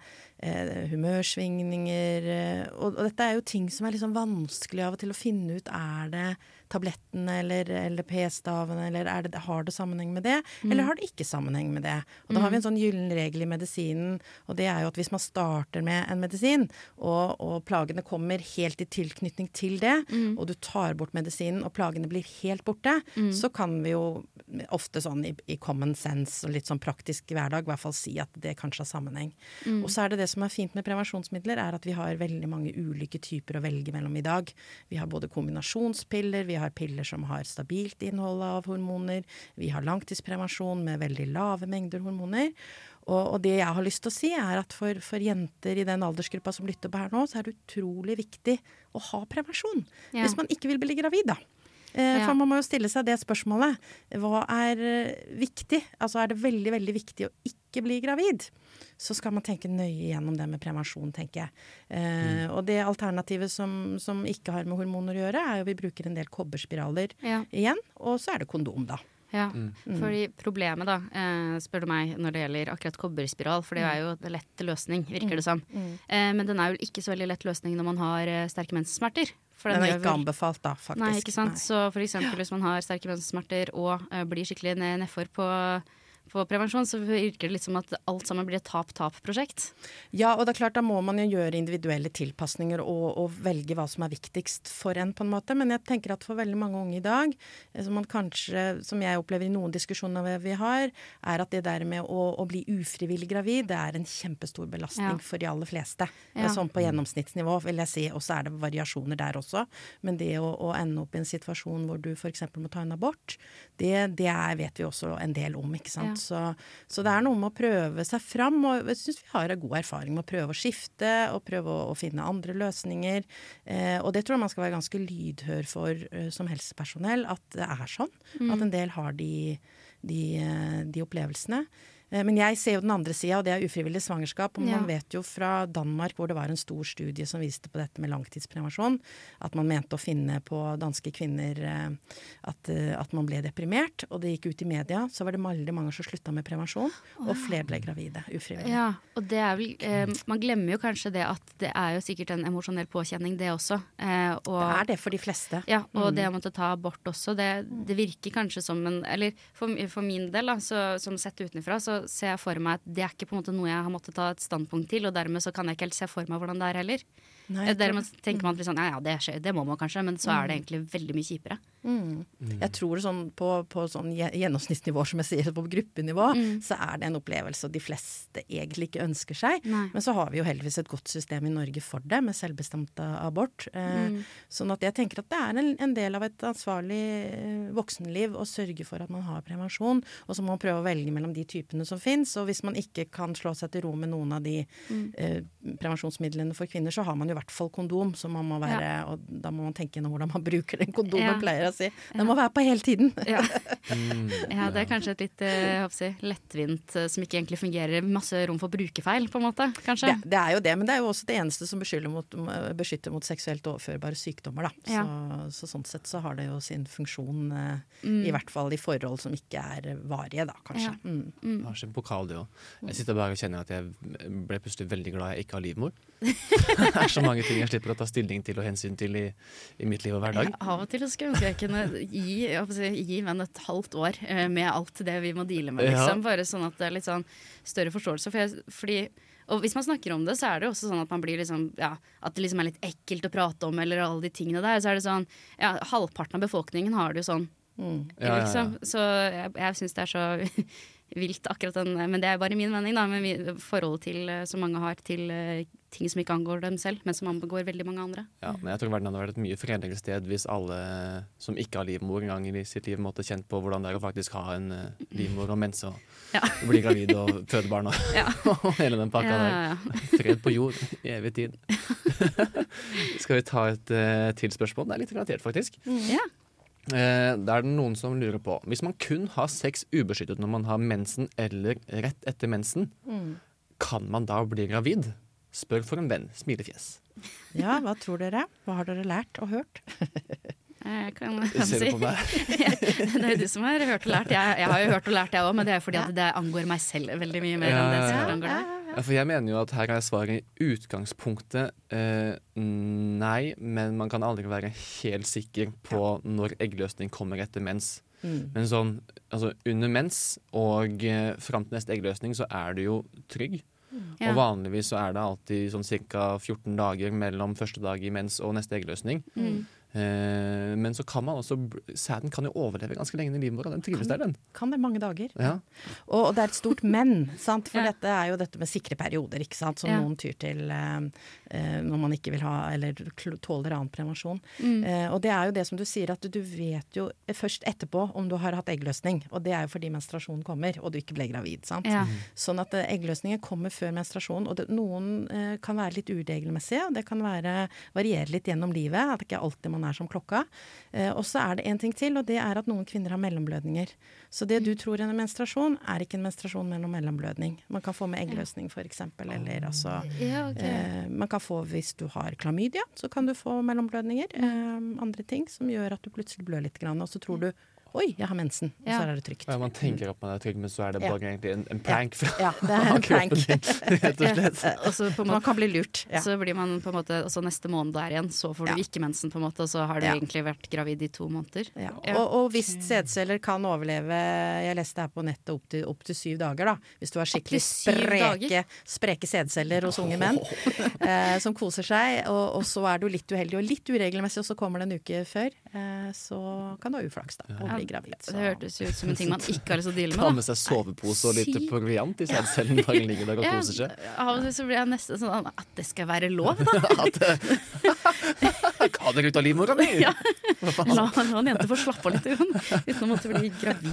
humørsvingninger. Eh, og, og dette er jo ting som er liksom vanskelig av og til å finne ut. Er det tablettene eller, eller p-stavene, eller er det, har det sammenheng med det? Mm. Eller har det ikke sammenheng med det? Og da har vi en sånn gyllen regel i medisinen, og det er jo at hvis man starter med en medisin, og, og plagene kommer helt i tilknytning til det, Mm. og du tar bort medisinen, og plagene blir helt borte, Mm. så kan vi jo ofte sånn i, i common sense og litt sånn praktisk hverdag i hvert fall si at det kanskje har sammenheng. Mm. Og så er det det som er fint med prevensjonsmidler, er at vi har veldig mange ulike typer å velge mellom i dag. Vi har både kombinasjonspiller, vi har piller som har stabilt innhold av hormoner, vi har langtidsprevensjon med veldig lave mengder hormoner. Og, og det jeg har lyst til å si, er at for, for jenter i den aldersgruppa som lytter på her nå, så er det utrolig viktig å ha prevensjon. Ja. Hvis man ikke vil bli gravid, da. Eh, Ja. For man må jo stille seg det spørsmålet. Hva er eh, viktig? Altså er det veldig, veldig viktig å ikke bli gravid? Så skal man tenke nøye gjennom det med prevensjon, tenker jeg. Eh, Og det alternativet som, som ikke har med hormoner å gjøre, er jo vi bruker en del kobberspiraler Ja. igjen. Og så er det kondom, da. Ja, Mm. fordi problemet da, eh, spør du meg, når det gjelder akkurat kobberspiral, for det er jo en lett løsning, virker det som. Mm. Eh, men den er jo ikke så veldig lett løsning når man har eh, sterke menssmerter. For Den er ikke vel- anbefalt, da, faktisk. Nei, ikke sant. Så for eksempel hvis man har sterke menssmerter og blir skikkelig nedfor på, på prevensjon, så virker det litt som at alt sammen blir et tap-tap-prosjekt. Ja, og det er klart da må man jo gjøre individuelle tilpasninger og, og velge hva som er viktigst for en, på en måte. Men jeg tenker at for veldig mange unge i dag, eh, som man kanskje, som jeg opplever i noen diskusjoner vi har, er at det der med å, å bli ufrivillig gravid, det er en kjempestor belastning Ja. for de aller fleste. Ja. Eh, Sånn på gjennomsnittsnivå, vil jeg si. Og så er det variasjoner der også. Men det å, å ende opp i en situasjon hvor du f.eks. må ta en abort, det, det er, vet vi også en del om, ikke sant. Ja. Så, så det er noe med å prøve seg fram, og jeg syns vi har en god erfaring med å prøve å skifte og prøve å, å finne andre løsninger. Eh, og det tror jeg man skal være ganske lydhør for uh, som helsepersonell, at det er sånn. Mm. At en del har de, de, eh, de opplevelsene. Eh, Men jeg ser jo den andre sida, og det er ufrivillig svangerskap. Og Ja. man vet jo fra Danmark, hvor det var en stor studie som viste på dette med langtidsprevensjon, at man mente å finne på danske kvinner eh, at, eh, at man ble deprimert. Og det gikk ut i media, så var det veldig mange som slutta med prevensjon, og flere ble gravide ufrivillig. Ja, og det er vel eh, Man glemmer jo kanskje det at det er jo sikkert en emosjonell påkjenning, det også. Eh, og, Det er det for de fleste. Ja, og Mm. det å måtte ta abort også, det, det virker kanskje som en Eller for, for min del, da, så, som sett utenfra, så ser jeg for meg at det er ikke på en måte noe jeg har måttet ta et standpunkt til, og dermed så kan jeg ikke helt se for meg hvordan det er heller. Nei, Eh, tror- Dermed tenker man at sånn, ja, ja, det, skjer, det må man kanskje, men så er det egentlig veldig mye kjipere. Mm. Jeg tror sånn på, på sånn gjennomsnittsnivå, som jeg sier, på gruppenivå, så er det en opplevelse de fleste egentlig ikke ønsker seg. Nei. Men så har vi jo heldigvis et godt system i Norge for det, med selvbestemt abort. Eh, Mm. Sånn at jeg tenker at det er en, en del av et ansvarlig eh, voksenliv å sørge for at man har prevensjon, og så må man prøve å velge mellom de typene som som fins. Og hvis man ikke kan slå seg til ro med noen av de Mm. eh, prevensjonsmidlene for kvinner, så har man jo i hvert fall kondom. Så man må være, og da må man tenke gjennom hvordan man bruker den kondomen, Ja. pleier jeg å si. Den må være på hele tiden. Ja. Mm, ja, det er kanskje et litt eh, si, lettvint eh, som ikke egentlig fungerer. Masse rom for brukerfeil, på en måte. Kanskje. Det, det er jo det, men det er jo også det eneste som beskytter mot, beskytter mot seksuelt overførbare sykdommer. Da. Ja. Så, så sånn sett så har det jo sin funksjon, eh, Mm. i hvert fall i forhold som ikke er varige, da, kanskje. Ja. Mm. Det har sin pokal, det òg. Jeg sitter bare og kjenner at jeg ble plutselig veldig glad jeg ikke har livmor. det er så mange ting jeg slipper å ta stilling til og hensyn til i, i mitt liv og hverdag. Av og til skulle jeg ønske jeg kunne gi, jeg si, gi venn et halvt år eh, med alt det vi må deale med. Ja. Liksom. Bare sånn at det er litt sånn større forståelse. For jeg, fordi, og hvis man snakker om det, så er det jo også sånn at man blir liksom ja, At det liksom er litt ekkelt å prate om, eller alle de tingene der. Så er det sånn ja, Halvparten av befolkningen har det jo sånn. Mm. Ja, ja, ja. Liksom. Så jeg, jeg syns det er så vilt, akkurat den Men det er bare min mening, da. Med forholdet til, eh, som mange har til eh, ting som ikke angår dem selv, men som angår veldig mange andre. Ja, men jeg tror verden hadde vært et mye fredeligere sted hvis alle som ikke har livmor en gang i sitt liv, måtte kjent på hvordan det er å faktisk ha en eh, livmor og mense og Ja. bli gravid og føde barn og, Ja. hele den pakka Ja, der. Fred på jord i evig tid. Skal vi ta et uh, til spørsmål? Det er litt relatert, faktisk. Ja. Eh, det er det noen som lurer på. Hvis man kun har sex ubeskyttet når man har mensen eller rett etter mensen, Mm. kan man da bli gravid? Spør for en venn. Smilefjes. Ja, hva tror dere? Hva har dere lært og hørt? Jeg kan, Ser du si. på meg? det er jo du som har hørt og lært. Jeg, jeg har jo hørt og lært, jeg òg, men det er jo fordi at det angår meg selv veldig mye mer enn det Ja, som ja, angår deg. Ja, for jeg mener jo at her er svaret i utgangspunktet eh, nei, men man kan aldri være helt sikker på når eggløsning kommer etter mens. Mm. Men sånn, altså under mens og eh, fram til neste eggløsning så er du jo trygg. Ja. Og vanligvis så er det alltid sånn ca. 14 dager mellom første dag i mens og neste eggløsning. Mm. Eh, men så kan man også Sæden kan jo overleve ganske lenge i livmora. Den trives der, den. Kan det mange dager. Ja. Og, og det er et stort men, sant? for Ja. dette er jo dette med sikre perioder, ikke sant? som Ja. noen tyr til eh, eh, når man ikke vil ha eller tåler annen prevensjon. Mm. Eh, og det er jo det som du sier, at du vet jo først etterpå om du har hatt eggløsning. Og det er jo fordi menstruasjonen kommer, og du ikke ble gravid. sant? Ja. Sånn at eh, eggløsningen kommer før menstruasjon. Og det, noen eh, kan være litt uregelmessige, og det kan være, variere litt gjennom livet. At det ikke alltid man er som klokka. Eh, og så er det en ting til, og det er at noen kvinner har mellomblødninger. Så det du tror er en menstruasjon, er ikke en menstruasjon med noen mellomblødning. Man kan få med eggløsning f.eks. Eller altså Ja, okay. eh, Man kan få hvis du har klamydia, så kan du få mellomblødninger. Eh, andre ting som gjør at du plutselig blør litt, grann, og så tror du Oi, jeg har mensen. Og Ja. så er det trygt. Ja, man tenker at man er trygg, men så er det Ja. bare egentlig en, en prank fra Ja, det er en prank. din, rett og slett. Og så på Man kan bli lurt. Ja. Så blir man på en måte Og så neste måned der igjen, så får du Ja. ikke mensen, på en måte, og så har du Ja. egentlig vært gravid i to måneder. Ja. Ja. Og, og hvis sædceller kan overleve Jeg leste her på nettet opp til, opp til syv dager, da. Hvis du har skikkelig spreke, spreke sædceller hos unge menn eh, som koser seg, og, og så er du litt uheldig og litt uregelmessig, og så kommer det en uke før, så kan du ha uflaks da, og Ja, bli gravid. Det hørtes ut som en ting man ikke har lyst til å deale Ta med. med seg sovepose og litt proviant i om man ligger der og koser seg. Av og til så blir jeg nesten sånn at det skal være lov, da. Hva dere ut av livmora mi! Ja. La, la en jente få slappe av litt uten å måtte bli gravid.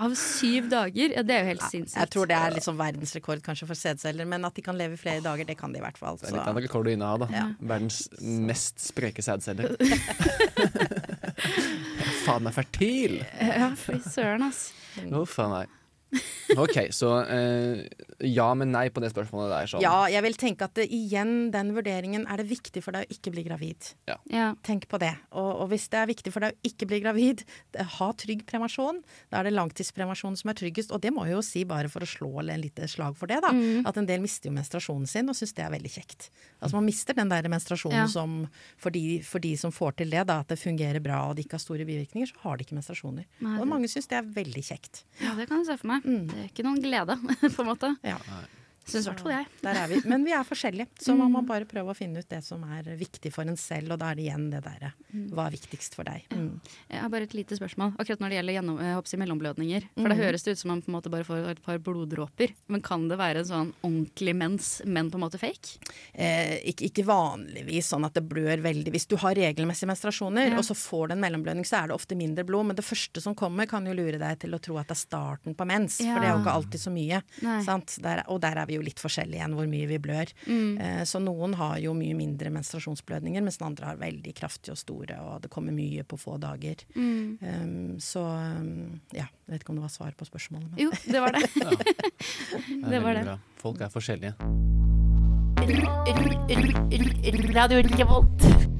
Av syv dager? Ja, det er jo helt sinnssykt. Jeg tror det er liksom verdensrekord kanskje for sædceller, men at de kan leve i flere dager, det kan de i hvert fall. Det er litt Så. av en rekord å inneha, da. Ja. Verdens mest spreke sædceller. Faen meg fertil! Ja, fy søren, ass. Uff a meg. OK, så eh, ja, men nei på det spørsmålet der. Sånn. Ja, jeg vil tenke at det, igjen, den vurderingen er det viktig for deg å ikke bli gravid. Ja. Tenk på det. Og, og hvis det er viktig for deg å ikke bli gravid, det- ha trygg prevensjon. Da er det langtidsprevensjon som er tryggest. Og det må jeg jo si bare for å slå en lite slag for det, da. Mm. At en del mister jo menstruasjonen sin og syns det er veldig kjekt. Altså man mister den der menstruasjonen Ja. som for de, for de som får til det, da, at det fungerer bra og de ikke har store bivirkninger, så har de ikke menstruasjoner. Nei, og mange syns det er veldig kjekt. ja, det kan du se for meg. Mm. Det er ikke noen glede, på en måte. Ja. Syns i hvert fall jeg. Der er vi. Men vi er forskjellige, så man må Mm. bare prøve å finne ut det som er viktig for en selv, og da er det igjen det derre Mm. hva er viktigst for deg. Mm. Jeg har bare et lite spørsmål akkurat når det gjelder gjennom, jeg håper å si mellomblødninger. For det Mhm. høres det ut som man på en måte bare får et par bloddråper. Men kan det være en sånn ordentlig mens, men på en måte fake? Eh, ikke, ikke vanligvis sånn at det blør veldig. Hvis du har regelmessige menstruasjoner, Ja. og så får du en mellomblødning, så er det ofte mindre blod. Men det første som kommer, kan jo lure deg til å tro at det er starten på mens. Ja. For det er jo ikke alltid så mye. Sant? Der, og der er vi jo litt forskjellig igjen, hvor mye vi blør. Mm. Eh, så noen har jo mye mindre menstruasjonsblødninger, mens den andre har veldig kraftige og store, og det kommer mye på få dager. Mm. Um, så um, ja, jeg vet ikke om det var svar på spørsmålet. Men. Jo, det var det. Det er det var det. Folk er forskjellige. Radio Revolt.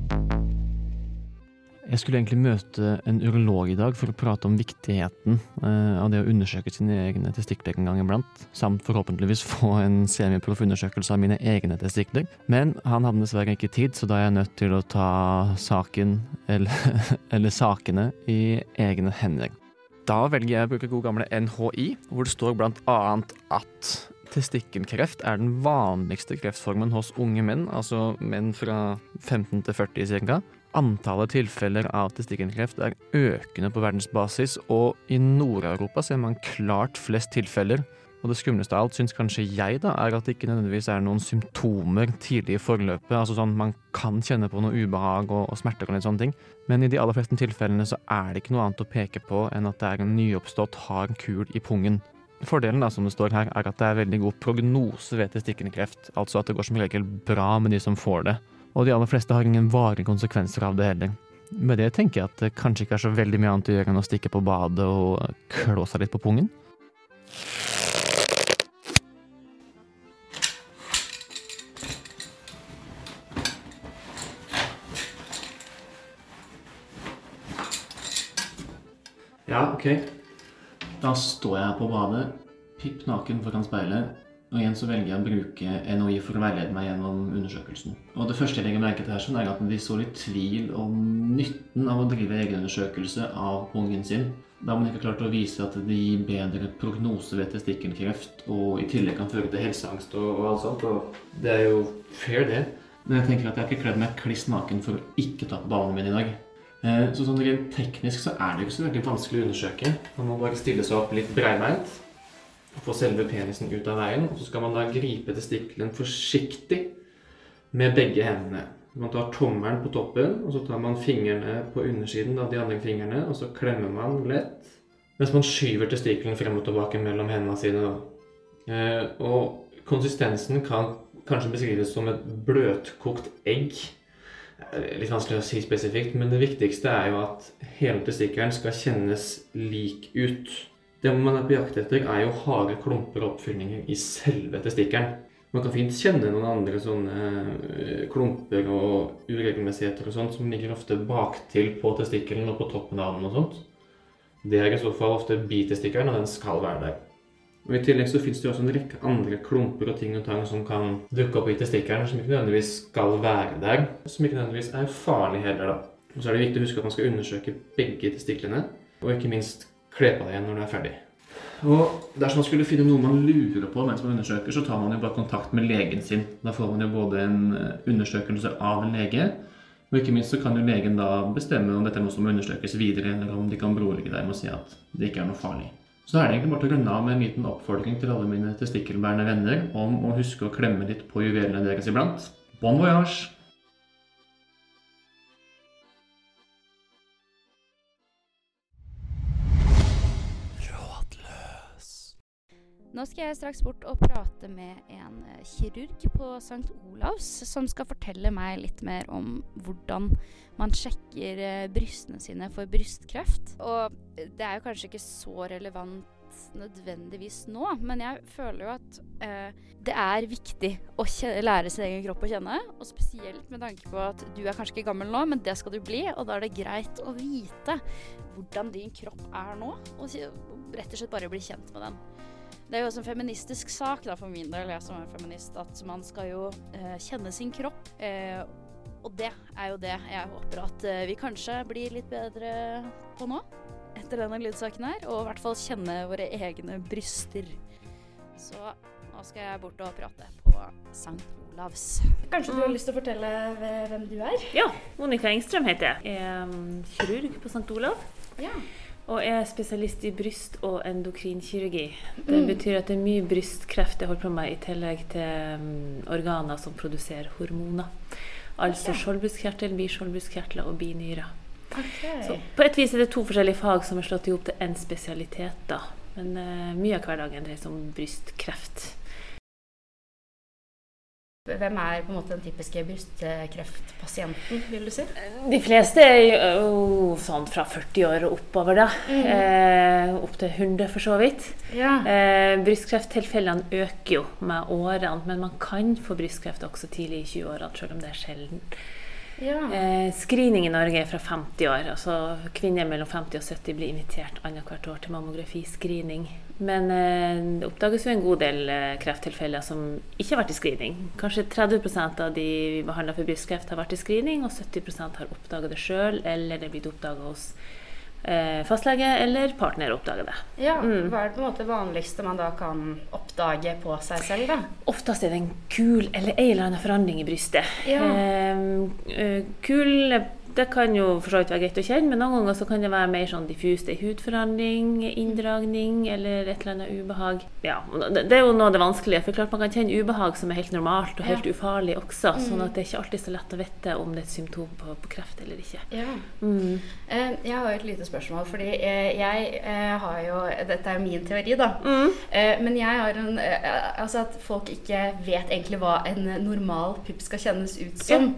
Jeg skulle egentlig møte en urolog i dag for å prate om viktigheten eh, av det å undersøke sine egne testikler en gang iblant, samt forhåpentligvis få en semiproff undersøkelse av mine egne testikler. Men han hadde dessverre ikke tid, så da er jeg nødt til å ta saken, eller, eller sakene, i egne hender. Da velger jeg å bruke god gamle NHI, hvor det står blant annet at testikkelkreft er den vanligste kreftformen hos unge menn, altså menn fra 15 til 40 ca. Antallet tilfeller av testikkelkreft er økende på verdensbasis, og i Nord-Europa ser man klart flest tilfeller. Og det skumleste av alt syns kanskje jeg da, er at det ikke nødvendigvis er noen symptomer tidlig i forløpet. Altså sånn, Man kan kjenne på noe ubehag og, og smerter og litt sånne ting, men i de aller fleste tilfellene så er det ikke noe annet å peke på enn at det er en nyoppstått hard kul i pungen. Fordelen da, som det står her, er at det er veldig god prognose ved testikkelkreft, altså at det går som regel bra med de som får det. Og de aller fleste har ingen varige konsekvenser av det heller. Med det tenker jeg at det kanskje ikke er så veldig mye annet å gjøre enn å stikke på badet og klå seg litt på pungen. Ja, ok. Da står jeg på badet, pipp naken foran speilet, og igjen så velger jeg å bruke NOI for å veilede meg gjennom undersøkelsen. Og det første jeg legger merke til her, sånn er at de så litt tvil om nytten av å drive egenundersøkelse av ungen sin. Da har man ikke klart å vise at det gir bedre prognose ved testikkelkreft, og i tillegg kan føre til helseangst og, og alt sånt. Og det er jo fair, det. Men jeg tenker at jeg har ikke kledd meg kliss naken for å ikke ta på ballene mine i dag. Eh, Så sånn rent teknisk så er det jo ikke så veldig vanskelig å undersøke. Man må bare stille seg opp litt breibeint få selve penisen ut av veien. Og så skal man da gripe testikkelen forsiktig med begge hendene. Man tar tommelen på toppen, og så tar man fingrene på undersiden av de andre fingrene, og så klemmer man lett. Mens man skyver testikkelen frem og tilbake mellom hendene sine. Eh, Og konsistensen kan kanskje beskrives som et bløtkokt egg. Er Litt vanskelig å si spesifikt, men det viktigste er jo at hele testikkelen skal kjennes lik ut. Det man er på jakt etter, er jo harde klumper og oppfyllinger i selve testikkelen. Man kan fint kjenne noen andre sånne eh, klumper og uregelmessigheter og sånt som ligger ofte baktil på testikkelen og på toppen av den og sånt. Det er i så fall ofte bitestikkelen, og den skal være der. Og I tillegg så finnes det jo også en rekke andre klumper og ting og tang som kan dukke opp i testikkelen, som ikke nødvendigvis skal være der, som ikke nødvendigvis er farlig heller, da. Og så er det viktig å huske at man skal undersøke begge testiklene, og ikke minst kle på deg igjen når du er ferdig. Og dersom man skulle finne noe man lurer på mens man undersøker, så tar man jo bare kontakt med legen sin. Da får man jo både en eh, undersøkelse av en lege, og ikke minst så kan jo legen da bestemme om dette må undersøkes videre, eller om de kan berolige deg med å si at det ikke er noe farlig. Så da er det egentlig bare til å runde av med en liten oppfordring til alle mine testikkelbærende venner om å huske å klemme litt på juvelene deres iblant. Bon voyage! Nå skal jeg straks bort og prate med en eh, kirurg på St. Olavs, som skal fortelle meg litt mer om hvordan man sjekker eh, brystene sine for brystkreft. Og det er jo kanskje ikke så relevant nødvendigvis nå, men jeg føler jo at eh, det er viktig å lære sin egen kropp å kjenne. Og spesielt med tanke på at du er kanskje ikke gammel nå, men det skal du bli. Og da er det greit å vite hvordan din kropp er nå, og rett og slett bare bli kjent med den. Det er jo også en feministisk sak da, for min del, jeg som er feminist, at man skal jo eh, kjenne sin kropp. Eh, og det er jo det jeg håper at eh, vi kanskje blir litt bedre på nå. Etter denne lydsaken her. Og i hvert fall kjenne våre egne bryster. Så Nå skal jeg bort og prate på St. Olavs. Kanskje du har lyst til å fortelle hvem du er? Ja, Monica Engstrøm heter jeg. Jeg er um, kirurg på St. Olav. Ja. Og jeg er spesialist i bryst- og endokrinkirurgi. Det Mm. betyr at det er mye brystkreft jeg holder på med, i tillegg til um, organer som produserer hormoner. Altså skjoldbruskkjertel, biskjoldbruskkjertler og binyrer. Så på et vis er det to forskjellige fag som er slått i hop til én spesialitet. da. Men uh, mye av hverdagen dreier seg om brystkreft. Hvem er på en måte den typiske brystkreftpasienten, vil du si? De fleste er jo sånn fra 40 år og oppover, da. Mm. Eh, opp til 100 for så vidt. Ja. Eh, brystkrefttilfellene øker jo med årene, men man kan få brystkreft også tidlig i 20-årene, selv om det er sjelden. Ja. Eh, screening i Norge er fra 50 år. altså Kvinner mellom 50 og 70 blir invitert annethvert år til mammografiscreening. Men eh, det oppdages jo en god del eh, krefttilfeller som ikke har vært i screening. Kanskje 30% av de vi behandler for brystkreft, har vært i screening, og 70% har oppdaga det sjøl, eller det er blitt oppdaga hos fastlege eller partner oppdager det. Ja, Mm. Hva er det på en måte vanligste man da kan oppdage på seg selv? da? Oftest er det en kul eller en eller annen forandring i brystet. Ja. Eh, eh, kul det kan jo for så vidt være greit å kjenne, men noen ganger så kan det være mer sånn diffust. En hudforandring, inndragning eller et eller annet ubehag. Ja, det, det er jo noe av det vanskelige. For klart man kan kjenne ubehag som er helt normalt og helt Ja. ufarlig også. Mm. sånn at det er ikke alltid så lett å vite om det er et symptom på, på kreft eller ikke. Ja. Mm. Eh, jeg har jo et lite spørsmål, fordi eh, jeg eh, har jo Dette er jo min teori, da. Eh, men jeg har en Altså at folk ikke vet egentlig hva en normal pupp skal kjennes ut som.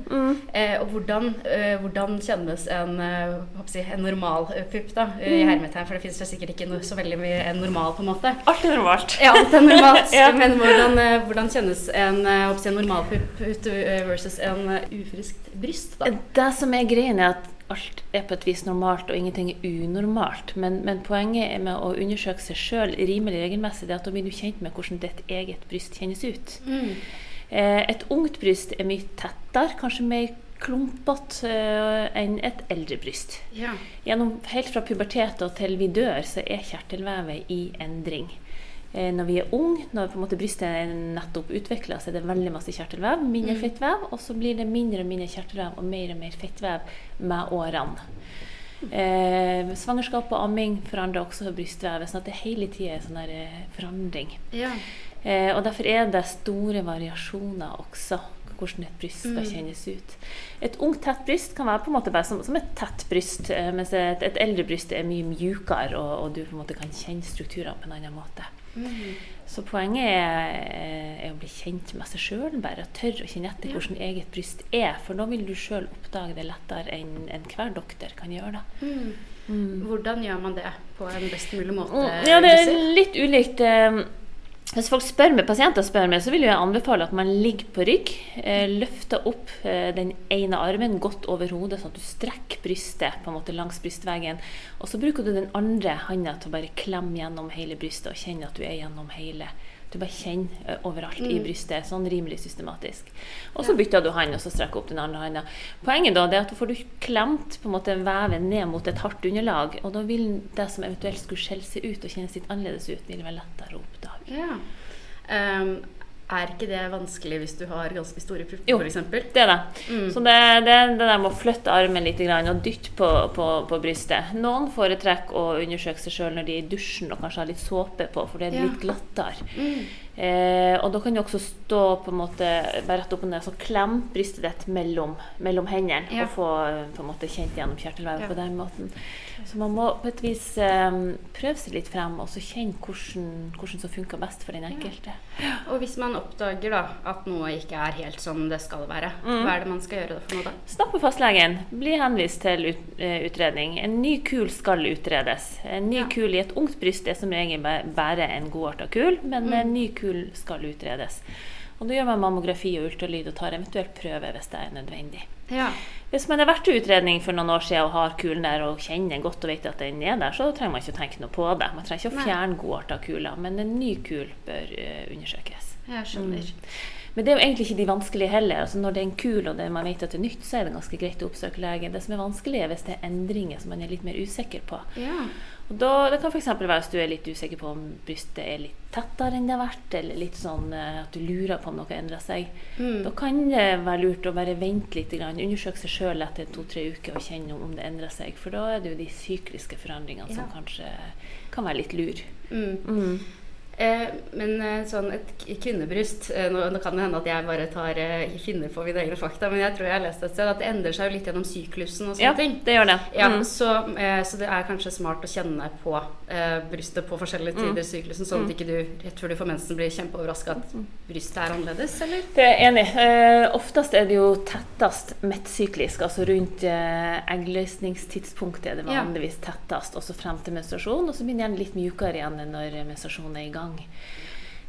Eh, og hvordan, eh, hvordan kjennes en, eh, si, en normal eh, pupp, da, eh, i Mm. hermetegn. For det finnes sikkert ikke så veldig mye en normal, på en måte. Alt er normalt. Ja, alt er normalt. Ja. Men hvordan, hvordan kjennes en, si, en normal pupp ut versus en ufriskt bryst, da? Det som er greien, er at alt er på et vis normalt, og ingenting er unormalt. Men, men poenget er med å undersøke seg sjøl rimelig regelmessig, det er at da blir du kjent med hvordan ditt eget bryst kjennes ut. Mm. Eh, et ungt bryst er mye tettere, kanskje mer klumpete eh, enn et eldre bryst. Ja. Gjennom, helt fra pubertet og til vi dør, så er kjertelvevet i endring. Eh, når vi er unge, når måte brystet nettopp utvikla, så er det veldig masse kjertelvev, mindre Mm. fettvev, og så blir det mindre og mindre kjertelvev og mer og mer fettvev med årene. Eh, svangerskap og amming forandrer også brystvevet, sånn at det hele tida er sånn der, eh, forandring. Ja. Eh, og derfor er det store variasjoner også, hvordan et bryst skal Mm. kjennes ut. Et ungt, tett bryst kan være på en måte bare som, som et tett bryst, eh, mens et, et eldre bryst er mye mjukere, og, og du på en måte kan kjenne strukturene på en annen måte. Mm. Så poenget er, er å bli kjent med seg sjøl, bare tørre å kjenne etter Ja. hvordan eget bryst er. For da vil du sjøl oppdage det lettere enn enhver doktor kan gjøre det. Mm. Hvordan gjør man det på en best mulig måte? Mm, Ja, det er litt ulikt. eh, Hvis folk spør meg, pasienter spør meg, så vil jeg anbefale at man ligger på rygg. Eh, løfter opp eh, den ene armen godt over hodet, sånn at du strekker brystet på en måte langs brystveggen. Og så bruker du den andre hånda til å bare klemme gjennom hele brystet og kjenne at du er gjennom hele. Du bare kjenner overalt overalt i Mm. brystet, sånn rimelig systematisk. Og så bytter du hånd, og så strekker opp den andre hånda. Poenget da det er at du får du klemt på en måte veven ned mot et hardt underlag, og da vil det som eventuelt skulle skjelle seg ut og kjennes litt annerledes ut, vil være lettere å oppdage. Ja. Ehm, er ikke det vanskelig hvis du har ganske store pupper, Jo, det er det. Mm. Så det, det, det der med å flytte armen litt og dytte på, på, på brystet. Noen foretrekker å undersøke seg sjøl når de er i dusjen og kanskje har litt såpe på, for det er Ja. litt glattere. Mm. Eh, og da kan du også stå på en måte bare rett opp og ned, og klem brystet ditt mellom, mellom hendene Ja. og få eh, på en måte kjent gjennom kjertelvevet Ja. på den måten. Så man må på et vis um, prøve seg litt frem og så kjenne hvordan, hvordan som funker best for den enkelte. Og hvis man oppdager da at noe ikke er helt som det skal være, Mm. hva er det man skal gjøre for noe da? Snakk med fastlegen. Bli henvist til ut, eh, utredning. En ny kul skal utredes. En ny kul i et ungt bryst er som regel bare en godarta kul, men Mm. en ny kul skal utredes. Og Da gjør man mammografi og ultralyd og tar eventuelt prøve hvis det er nødvendig. Ja. Hvis man har vært til utredning for noen år siden og har kulen der og kjenner godt og vet at den er der, så trenger man ikke å tenke noe på det. Man trenger ikke å fjerne fjerne av kula, men en ny kul bør eh, undersøkes. Jeg skjønner. Mm. Men det er jo egentlig ikke de vanskelige heller. Altså når det er en kul og det man vet at det er nytt, så er det ganske greit å oppsøke lege. Det som er vanskelig, er hvis det er endringer som man er litt mer usikker på. Ja. Og da, det kan f.eks. være hvis du er litt usikker på om brystet er litt tettere enn det har vært, eller litt sånn eh, at du lurer på om noe endrer seg. Mm. Da kan det være lurt å bare vente litt, undersøke seg sjøl etter to-tre uker og kjenne om det endrer seg. For da er det jo de sykliske forandringene som kanskje kan være litt lur. Mm. Mm. Eh, men eh, sånn et kvinnebryst eh, nå, nå kan det hende at jeg bare tar finner på mine egne fakta, men jeg tror jeg har lest et sted at det endrer seg jo litt gjennom syklusen og sånne Ja, ting. det gjør det. Ja, Mm. så, så det er kanskje smart å kjenne på eh, brystet på forskjellige Mm. tider i syklusen, sånn at Mm. ikke du rett før du får mensen blir kjempeoverraska at brystet er annerledes, eller? Det er jeg enig. Eh, oftest er det jo tettest midtsyklisk, altså rundt eh, eggløsningstidspunktet er det Ja. vanligvis tettest, også frem til menstruasjon, og så blir den gjerne litt mjukere igjen når menstruasjonen er i gang.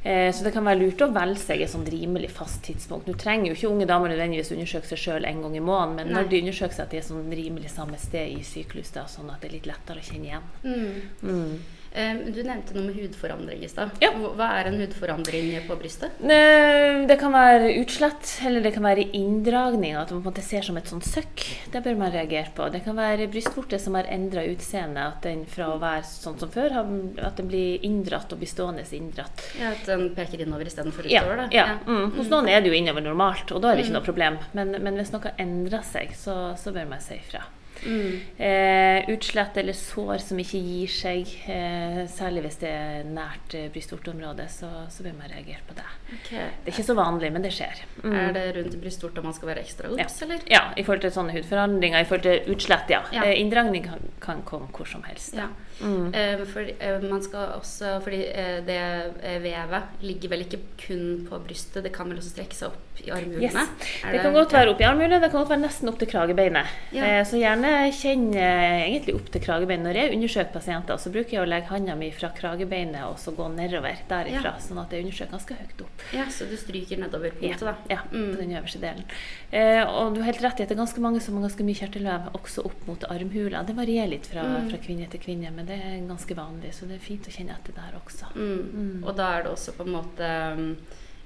Eh, så det kan være lurt å velge seg et sånn rimelig fast tidspunkt. Du trenger jo ikke unge damer nødvendigvis undersøke seg sjøl en gang i måneden, men Nei. når de undersøker seg at det er sånn rimelig samme sted i syklus, da, sånn at det er litt lettere å kjenne igjen. Mm. Mm. Eh, du nevnte noe med hudforandring i stad. Hva hva er en hudforandring på brystet? Det kan være utslett, eller det kan være inndragning. At man på en måte ser som et sånt søkk. Det bør man reagere på. Det kan være brystvorte som har endra utseende. At den fra å være sånn som før, at den blir inndratt og blir stående inndratt. Ja, At den peker innover istedenfor Ja, utover? da? ja. Mm. Hos noen er det jo innover normalt, og da er det ikke Mm. noe problem. Men, men hvis noe endrer seg, så, så bør man si ifra. Mm. Eh, utslett eller sår som ikke gir seg, eh, særlig hvis det er nært eh, brystvorteområdet, så, så bør man reagere på det. Okay. Det er ikke så vanlig, men det skjer. Mm. Er det rundt brystvorta man skal være ekstra obs, eller? Ja, i forhold til sånne hudforandringer, i forhold til utslett, ja. Ja. Eh, Inndragning kan, kan komme hvor som helst. Ja. Mm. Eh, for, eh, man skal også, fordi eh, det eh, vevet ligger vel ikke kun på brystet, det kan vel også strekke seg opp i armhulene? Yes. Det, Det kan godt være opp i armhulene, det kan godt være nesten opp til kragebeinet. Ja. Eh, så gjerne kjenn eh, egentlig opp til kragebeinet. Når jeg undersøker pasienter, så bruker jeg å legge handa mi fra kragebeinet og så gå nedover derifra, Ja. sånn at jeg undersøker ganske høyt opp. Ja, så du stryker nedover punktet, da? Ja, på den øverste delen. Og du har helt rett i at det er ganske mange som har ganske mye kjertelvev også opp mot armhula. Det varierer litt fra, Mm. fra kvinne til kvinne, men det er ganske vanlig, så det er fint å kjenne etter der også. Mm. Og da er det også på en måte mm,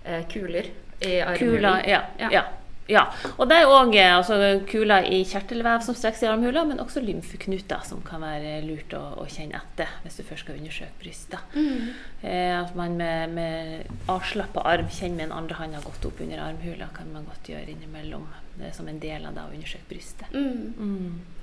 eh, kuler i armhulen? Kula, ja. ja. ja. Og det er òg altså, kuler i kjertelvev som strekker seg i armhula, men også lymfeknuter som kan være lurt å, å kjenne etter hvis du først skal undersøke brystet. Mm. Eh, at man med, med avslappa arm kjenner med den andre hånda godt opp under armhula, kan man godt gjøre innimellom. Det er som en del av det å undersøke brystet. Mm. Mm.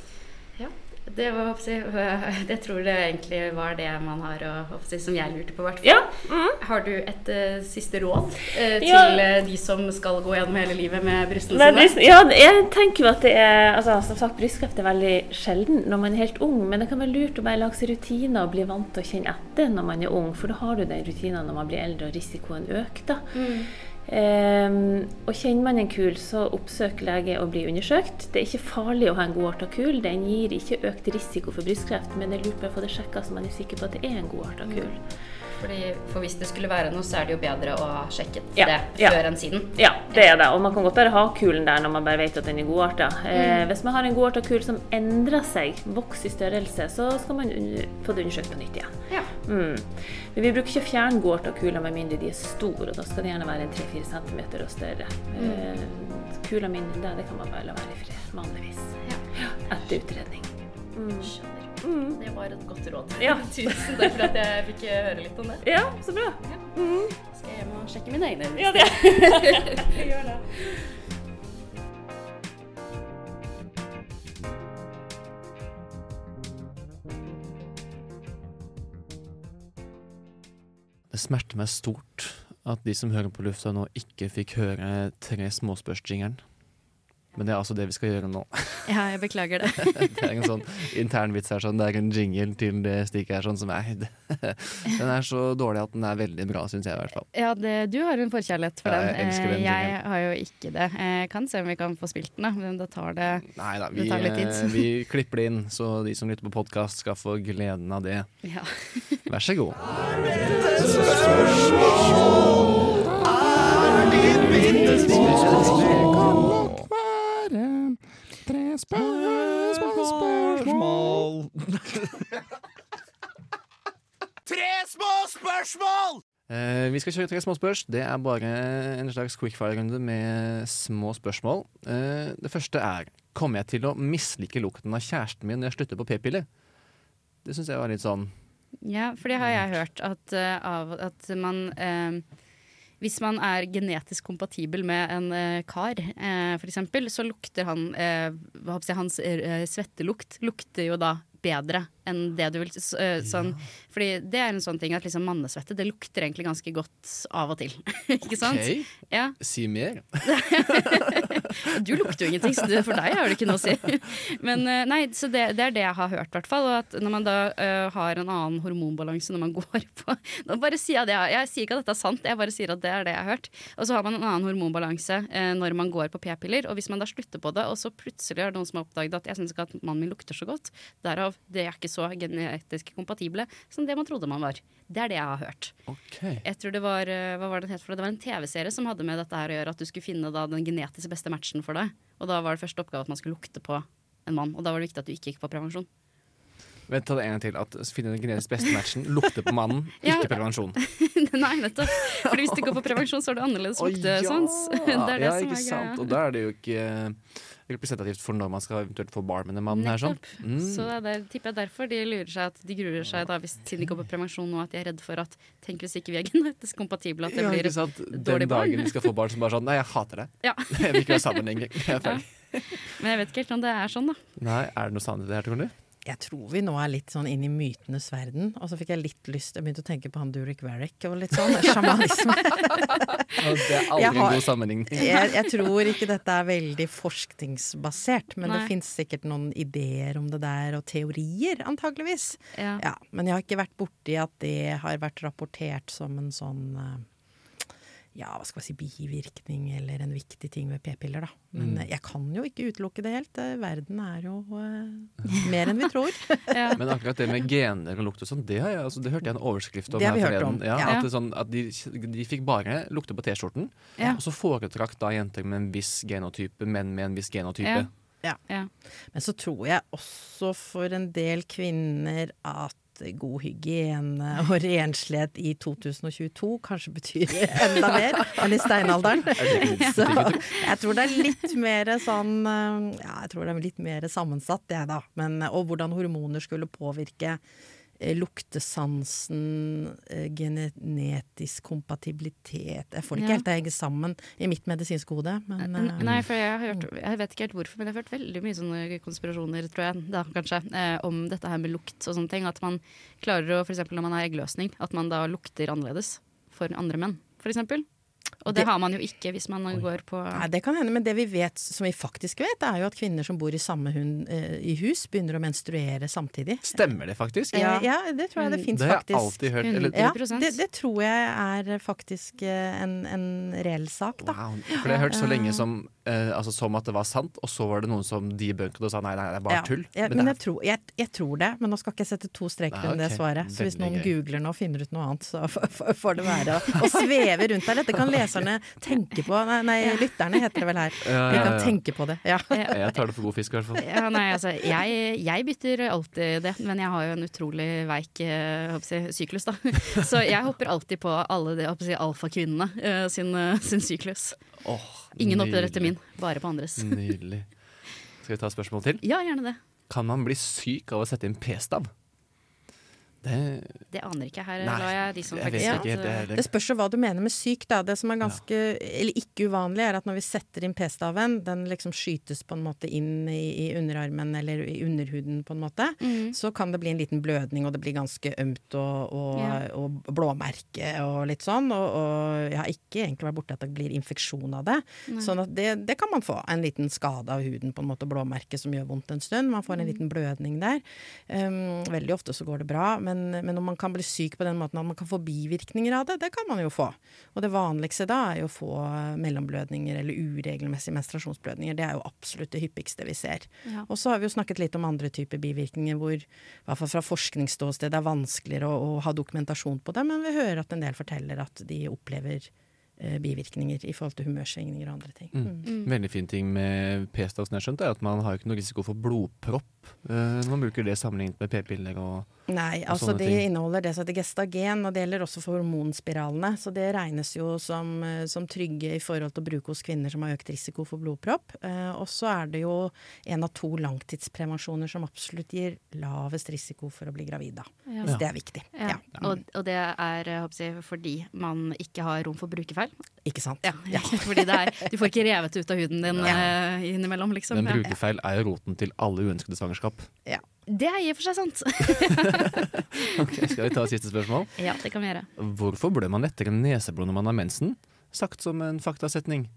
Ja. Det, var, jeg, tror det egentlig var det man har å, som jeg lurte på. hvert fall. Ja. Har du et uh, siste råd uh, til Ja. eh, de som skal gå gjennom hele livet med brystene ja, jeg tenker jo at det er altså, Som sagt, brystkreft er veldig sjelden når man er helt ung, men det kan være lurt å bare lage seg rutiner og bli vant til å kjenne etter når man er ung, for da har du den rutinen når man blir eldre og risikoen øker. da. Mm. Ehm, og kjenner man en kul, så oppsøk lege og bli undersøkt. Det er ikke farlig å ha en godarta kul. Den gir ikke økt risiko for brystkreft, men det er lurt å få det sjekka så man er sikker på at det er en godarta kul. Fordi, for hvis det skulle være noe, så er det jo bedre å ha sjekket Ja, det ja. før enn siden. Ja, det er det. Og man kan godt bare ha kulen der når man bare vet at den er godarta. Eh, Mm. hvis man har en godarta kul som endrer seg, vokser i størrelse, så skal man få det undersøkt på nytt igjen. Ja. Mm. Men vi bruker ikke å fjerne godarta kuler med mindre de er store, og da skal det gjerne være en 3-4 cm og større. Mm. Eh, kula mindre enn det, det kan man bare la være i fred, vanligvis. Ja, Etter utredning. Mm. Skjønner. Det var et godt råd. Ja. Tusen takk for at jeg fikk eh, høre litt om det. Ja, så bra. Mm. Skal jeg hjem og sjekke mine egne? Ja, det. Gjør det. Det smerter meg stort at de som hører på lufta nå, ikke fikk høre Tre småspørs-jingeren. Men det er altså det vi skal gjøre nå. Ja, jeg beklager det. det er en sånn internvits her, sånn. Det er en jingle til det stikket her, sånn som jeg. Den er så dårlig at den er veldig bra, syns jeg i hvert fall. Ja, det, du har en forkjærlighet for Ja, den. jeg den Eh, jeg jinglen. har jo ikke det. Jeg kan se om vi kan få spilt den, da, men da tar det, Nei da, det tar litt eh, tid. vi klipper det inn, så de som lytter på podkast skal få gleden av det. Ja. Vær så god. Tre spørsmål. Tre små spørsmål! Eh, vi skal kjøre tre små spørsmål Det er bare en slags quickfire-runde med små spørsmål. Eh, det første er Kommer jeg til å mislike lukten av kjæresten min når jeg slutter på p-piller? Det syns jeg var litt sånn Ja, for det har jeg hørt, at, uh, av, at man eh, Hvis man er genetisk kompatibel med en eh, kar, eh, f.eks., så lukter han eh, Hans eh, svettelukt lukter jo da bedre enn det du vil sånn, ja. Fordi det er en sånn ting at liksom mannesvette det lukter egentlig ganske godt av og til. Ikke sant? OK, Ja. si mer. Du lukter jo ingenting, så for deg har det ikke noe å si. Men eh, nei, så det, det er det jeg har hørt, i hvert fall. Og at når man da uh, har en annen hormonbalanse når man går på Nå bare sier jeg det. Jeg sier ikke at dette er sant, jeg bare sier at det er det jeg har hørt. Og så har man en annen hormonbalanse uh, når man går på p-piller. Og hvis man da slutter på det, og så plutselig er det noen som har oppdaget at jeg syns ikke at mannen min lukter så godt, derav det er ikke så genetisk kompatible som det man trodde man var. Det er det jeg har hørt. Okay. Jeg tror det var, eh, hva var det, het for det? var en TV-serie som hadde med dette her å gjøre, at du skulle finne da den genetisk beste matchen for deg. Og da var det første oppgave at man skulle lukte på en mann. Og da var det viktig at du ikke gikk på prevensjon. Vent, ta det en gang til. At finne den genetisk beste matchen. Lukte på mannen, Ja. ikke prevensjon. Nei, nettopp. For hvis du går på prevensjon, så har du annerledes luktesans. Det er det ja, ikke er sant. Og da er det jo ikke representativt for når man skal eventuelt få barn med en mann. her. Sånn. Mm. Så det er der, tipper jeg derfor de lurer seg at de gruer seg da hvis siden de går på prevensjon nå, at de er redd for at tenk hvis ikke vi er genetisk kompatible, at det Ja, blir sant? et Den dårlig barn. dagen vi skal få barn som bare sånn Nei, jeg hater det. Ja. Jeg vil ikke være sammen engang. Jeg er ferdig. Men jeg vet ikke helt om det er sånn, da. Nei, er det noe sannhet i det her, tror du? Jeg tror vi nå er litt sånn inn i mytenes verden. Og så fikk jeg litt lyst Jeg begynte å tenke på han Durek Warwick og litt sånn. Sjamanisme. Det er aldri har, en god sammenligning. Jeg, jeg tror ikke dette er veldig forskningsbasert, men Nei. det fins sikkert noen ideer om det der, og teorier, antageligvis. Ja. Ja, men jeg har ikke vært borti at det har vært rapportert som en sånn eh, ja, hva skal man si, bivirkning eller en viktig ting ved p-piller, da. Men Mm. jeg kan jo ikke utelukke det helt. Eh, Verden er jo uh, mer enn vi tror. Men akkurat det med gener og lukt og sånn, det, altså, det hørte jeg en overskrift om Det har her vi hørt om, Ja, ja. At, det, sånn, at de, de fikk bare lukte på T-skjorten, Ja. og så foretrakk da jenter med en viss genotype menn med en viss genotype. Ja. Ja. Men så tror jeg også for en del kvinner at god hygiene og renslighet i 2022 kanskje betyr enda mer enn i steinalderen. Så jeg tror det er litt mer sånn Ja, jeg tror det er litt mer sammensatt, det, da. Men, og hvordan hormoner skulle påvirke luktesansen, eh, genetisk kompatibilitet Jeg får det ikke Ja. helt til sammen i mitt medisinske hode, men eh, Nei, for jeg har hørt Jeg vet ikke helt hvorfor, men jeg har hørt veldig mye sånne konspirasjoner, tror jeg, da kanskje, eh, om dette her med lukt og sånne ting. At man klarer å, f.eks. når man har eggløsning, at man da lukter annerledes for andre menn, f.eks. Og det, Det- har man jo ikke hvis man går på Nei, det kan hende, men det vi vet, som vi faktisk vet, er jo at kvinner som bor i samme hund, eh, i hus, begynner å menstruere samtidig. Stemmer det faktisk? Ja, ja det tror jeg det fins Det har jeg faktisk. alltid hørt. Eller, Ja, det, det tror jeg er faktisk eh, en, en reell sak, da. Wow, for det har jeg hørt så lenge som, eh, altså, som at det var sant, og så var det noen som debunket og sa nei, nei, det er bare Ja, tull. Ja, Men men det jeg tror, jeg, jeg tror det, men nå skal ikke jeg sette to streker under under det svaret. Så hvis noen gøy. googler nå og finner ut noe annet, så får det være å, sveve rundt der. Dette kan leserne tenke på. Nei, nei lytterne heter det vel her. Ja, Vi ja, kan tenke på det. Ja. jeg tar det for god fisk, i hvert fall. Ja, nei, altså, jeg, jeg bytter alltid det, men jeg har jo en utrolig veik eh, jeg, syklus, da. Så jeg hopper alltid på alle de alfakvinnene eh, sin, eh, sin syklus. Oh, Ingen nydelig. etter min, bare på andres. Nydelig. Skal vi ta et spørsmål til? Ja, gjerne det. Kan man bli syk av å sette inn p-stav? Det Det aner ikke. Her Nei, lar jeg de som jeg vet faktisk ikke helt det. Det spørs jo hva du mener med syk, da. Det som er ganske, eller ikke uvanlig, er at når vi setter inn p-staven, den liksom skytes på en måte inn i, i underarmen eller i underhuden på en måte, Mm. så kan det bli en liten blødning, og det blir ganske ømt og, og, Ja. og blåmerke og litt sånn. Og, og jeg har ikke egentlig vært borti at det blir infeksjon av det. Nei. Sånn at det, det kan man få. En liten skade av huden, på en måte blåmerke som gjør vondt en stund. Man får en Mm. liten blødning der. Um, veldig ofte så går det bra, men, men om man kan bli syk på den måten at man kan få bivirkninger av det, det kan man jo få. Og det vanligste da er jo å få mellomblødninger eller uregelmessige menstruasjonsblødninger. Det er jo absolutt det hyppigste vi ser. Ja. Og så har vi jo snakket litt om andre typer bivirkninger hvor i hvert fall fra forskningsståsted det er vanskeligere å, å ha dokumentasjon på det, men vi hører at en del forteller at de opplever bivirkninger i forhold til humørsvingninger og andre ting. Mm. Veldig fin ting med p-stav, som jeg skjønte, er at man har ikke noe risiko for blodpropp eh, når man bruker det sammenlignet med p-piller og Nei, og altså sånne det ting. inneholder det som heter gestagen, og det gjelder også for hormonspiralene. Så det regnes jo som, eh, som trygge i forhold til å bruke hos kvinner som har økt risiko for blodpropp. Eh, og så er det jo en av to langtidsprevensjoner som absolutt gir lavest risiko for å bli gravid, da. Ja. Hvis det er viktig. Ja. Ja. Og, og det er håper jeg, fordi man ikke har rom for brukerfeil. Ikke sant. Ja. fordi det er, du får ikke revet ut av huden din eh, innimellom, liksom. Men Ja. brukerfeil er jo roten til alle uønskede svangerskap. Ja. Det er i og for seg sant. okay, Skal vi ta siste spørsmål? ja, det kan vi gjøre. Hvorfor blør man lettere neseblod når man har mensen? Sagt som en faktasetning.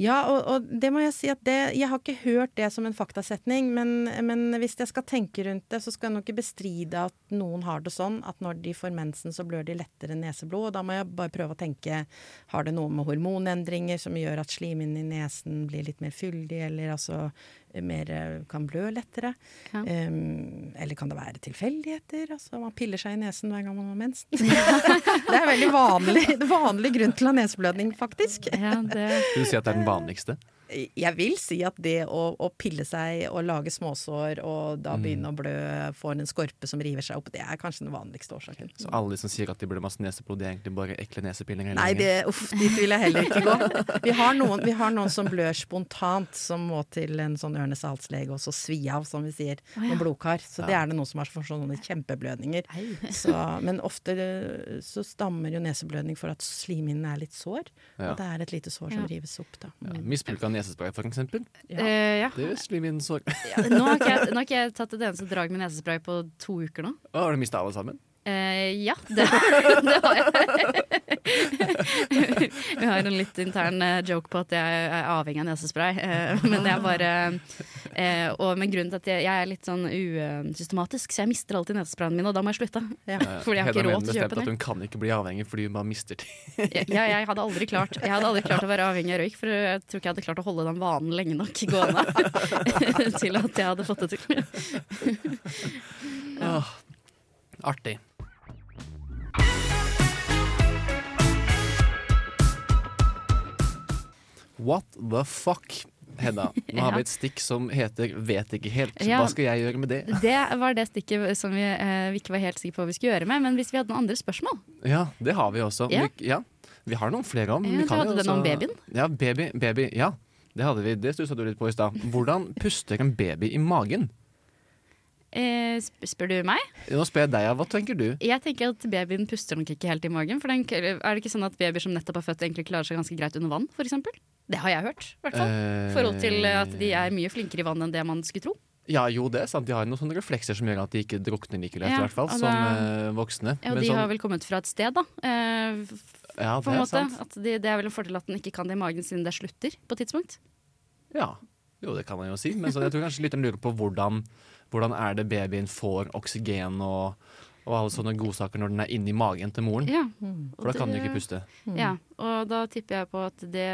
Ja, og, og det må jeg si at det Jeg har ikke hørt det som en faktasetning, men, men hvis jeg skal tenke rundt det, så skal jeg nok ikke bestride at noen har det sånn at når de får mensen, så blør de lettere neseblod. Og da må jeg bare prøve å tenke har det noe med hormonendringer som gjør at slimhinnen i nesen blir litt mer fyldig, eller altså mer eh, kan blø lettere? Ja. Um, eller kan det være tilfeldigheter? Altså man piller seg i nesen hver gang man har mensen. det er en veldig vanlig, vanlig grunn til å ha neseblødning, faktisk. Ja, det, du sier at det er den vanligste? Jeg vil si at det å, å pille seg og lage småsår og da Mm. begynne å blø, få en skorpe som river seg opp, det er kanskje den vanligste årsaken. Så alle de som sier at de burde masse neseblod, det er egentlig bare ekle nesepillinger? Nei, det, uff, dit vil jeg heller ikke gå. Vi har, noen, vi har noen som blør spontant, som må til en sånn ørnes-halslege og så svi av, som vi sier, med blodkar. Så Ja. det er det noen som har for sånne kjempeblødninger. Så, men ofte eh, så stammer jo neseblødning for at slimhinnen er litt sår, og det er et lite sår som rives opp. Da. Ja, Misbruk av nesespray, for eksempel. eh, ja. Det er slimhinnesår. Ja, nå, har ikke jeg, nå har ikke jeg tatt et eneste drag med nesespray på to uker nå. Å, Har du mista alle sammen? Eh, ja, det, det har jeg. Vi har en litt intern eh, joke på at jeg er avhengig av nesespray. Uh, men jeg bare uh, Og med grunnen til at jeg, jeg er litt sånn usystematisk, så jeg mister alltid nesesprayene mine, og da må jeg slutte. Fordi jeg har ikke råd til å kjøpe at hun kan ikke bli avhengig fordi hun bare mister ting. Jeg, jeg hadde aldri klart Jeg hadde aldri klart å være avhengig av røyk, for jeg tror ikke jeg hadde klart å holde den vanen lenge nok gående til at jeg hadde fått det til. ja. artig. What the fuck? Hedda, nå har vi et stikk som heter 'vet ikke helt'. Ja. Hva skal jeg gjøre med det? Det var det stikket som vi, eh, vi ikke var helt sikre på hva vi skulle gjøre med. Men hvis vi hadde noen andre spørsmål Ja, det har vi også. Ja. Vi, ja, vi har noen flere om. Ja, vi hadde den om babyen? Ja, baby, baby, ja. Det hadde vi, det stussa du litt på i stad. Hvordan puster en baby i magen? Eh, Spør du meg? Nå spør jeg deg, hva tenker du? Jeg tenker at babyen puster nok ikke helt i magen. For den, er det ikke sånn at babyer som nettopp er født, egentlig klarer seg ganske greit under vann, f.eks.? Det har jeg hørt, i hvert fall. Eh, I forhold til at de er mye flinkere i vann enn det man skulle tro. Ja, jo, det er sant. De har noen sånne reflekser som gjør at de ikke drukner like lett, Ja, i hvert fall, og som eh, voksne. Ja, og de sånn- har vel kommet fra et sted, da. Eh, Ja, det er måte. At de, det er vel en fordel at den ikke kan det i magen siden det slutter på et tidspunkt. Ja, jo det kan man jo si. Men så jeg tror kanskje lytteren lurer på hvordan, hvordan er det babyen får oksygen og, og alle sånne godsaker når den er inni magen til moren. Ja. For da kan den jo ikke puste. Ja, og da tipper jeg på at det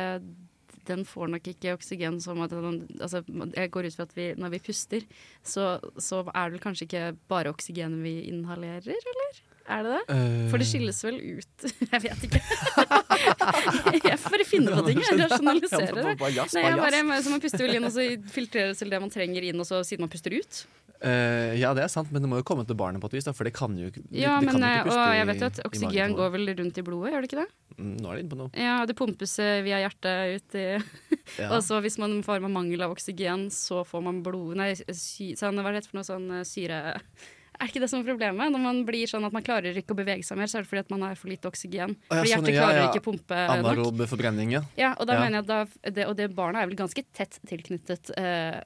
den får nok ikke oksygen som at den, altså, Jeg går ut fra at vi, når vi puster, så, så er det vel kanskje ikke bare oksygen vi inhalerer, eller? Er det det? For det skilles vel ut Jeg vet ikke. jeg får bare finne på ting. Jeg rasjonaliserer det. Nei, jeg bare, så man puster vel inn, og så filtreres det man trenger inn, og så siden man puster ut. Eh, ja, det er sant, men det må jo komme til barnet på et vis, da, for det kan jo ikke de- Ja, de men kan jo eh, ikke puste og jeg vet jo at oksygen går vel rundt i blodet, gjør det ikke det? Mm, Nå er det inne på noe. Ja, det pumpes eh, via hjertet ut i Ja. Og så hvis man får mangel av oksygen, så får man blod Nei, sy, sånn, hva er det for noe sånn syre... Er ikke det som er problemet? Når man blir sånn at man klarer ikke å bevege seg mer, så er det fordi at man har for lite oksygen. Å, ja, fordi sånn, hjertet ja, klarer ja. ikke pumpe nok. Anaerob forbrenning, ja. Ja, og da Ja. mener jeg at da, det, Og det barnet er vel ganske tett tilknyttet eh,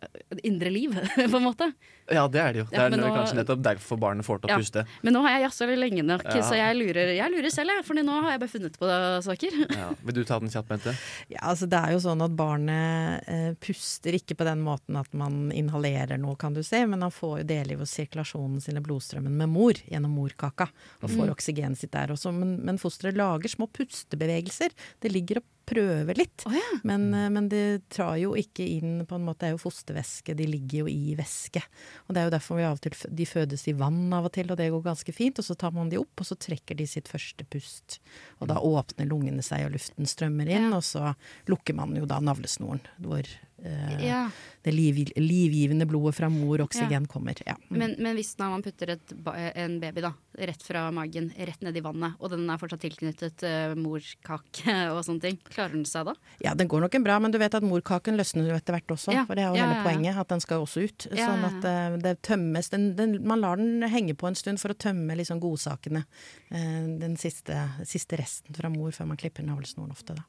indre liv, på en måte. Ja, det er det jo. Det er nå- kanskje nettopp derfor barnet får til å Ja. puste. Men nå har jeg jazza lenge nok, Ja. så jeg lurer, jeg lurer selv, jeg. For nå har jeg bare funnet på det, saker. Ja. Vil du ta den kjapt, Bente? Ja, altså det er jo sånn at barnet eh, puster ikke på den måten at man inhalerer noe, kan du si, men han får jo del i sirkulasjonen sin i blodstrømmen med mor, gjennom morkaka, og får Mm. oksygenet sitt der også. Men, men fosteret lager små pustebevegelser. Det ligger og prøve litt. men, ja. men det trar jo ikke inn på en måte, Det er jo fostervæske, de ligger jo i væske. Og det er jo derfor vi av og til de fødes i vann av og til, og det går ganske fint. Og så tar man de opp, og så trekker de sitt første pust. Og da åpner lungene seg, og luften strømmer inn, og så lukker man jo da navlesnoren, hvor eh, Ja. det liv, livgivende blodet fra mor, oksygen, Ja. kommer. Ja. Mm. Men, men hvis da man putter et, en baby da, rett fra magen, rett ned i vannet, og den er fortsatt tilknyttet uh, morkake og sånne ting, klarer den seg da? Ja, den går nok en bra, men du vet at morkaken løsner jo etter hvert også. Ja, For det er jo ja, hele ja, ja. poenget, at den skal også ut. Ja, sånn at uh, det tømmes den, den, Man lar den henge på en stund for å tømme liksom godsakene. Uh, den siste, siste resten fra mor før man klipper navlesnoren ofte, da.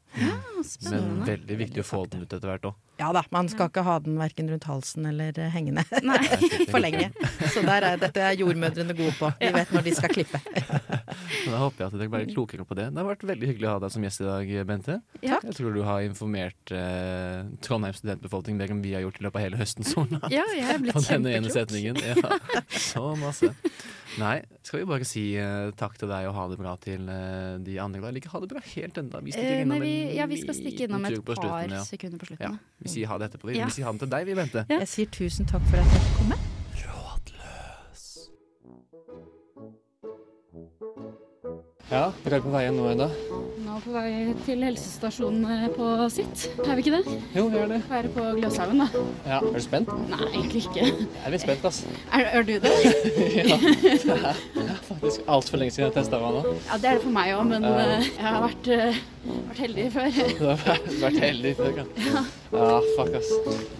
Men veldig viktig å få den ut etter hvert òg. Ja da, man skal ikke ha den verken rundt halsen eller eh, hengende for lenge. Så der er, dette er jordmødrene gode på. De vet når de skal klippe. Da håper jeg at dere blir klokere på det. Det har vært veldig hyggelig å ha deg som gjest i dag, Bente. Ja. Jeg tror du har informert eh, Trondheim studentbefolkning mer enn vi har gjort i løpet av hele høsten. Sola. Ja, jeg er blitt På denne ene setningen. Ja, så masse. Nei, skal vi bare si uh, takk til deg og ha det bra til uh, de andre? Eller ikke ha det bra helt enda. Vi Eh, vi, ja, vi skal stikke innom et på par slutten, ja. sekunder på slutten. Ja. Vi sier ha det etterpå. Vi, Ja. vi sier ha det til deg, vi, Bente. Jeg sier tusen takk for at jeg fikk komme. Ja, dere er på vei igjen nå ennå? Nå på vei til helsestasjonen på sitt. Er vi ikke det? Jo, vi er det. Være på Gløshaugen, da. Ja, Er du spent? Nei, egentlig ikke. Jeg er litt spent, ass. Er, er du det? ja, det er faktisk altfor lenge siden jeg testa meg nå. Ja, det er det for meg òg, men Ja. eh, jeg har vært, uh, vært heldig før. Du har vært- vært heldig før, ja. Ja, fuck, ass.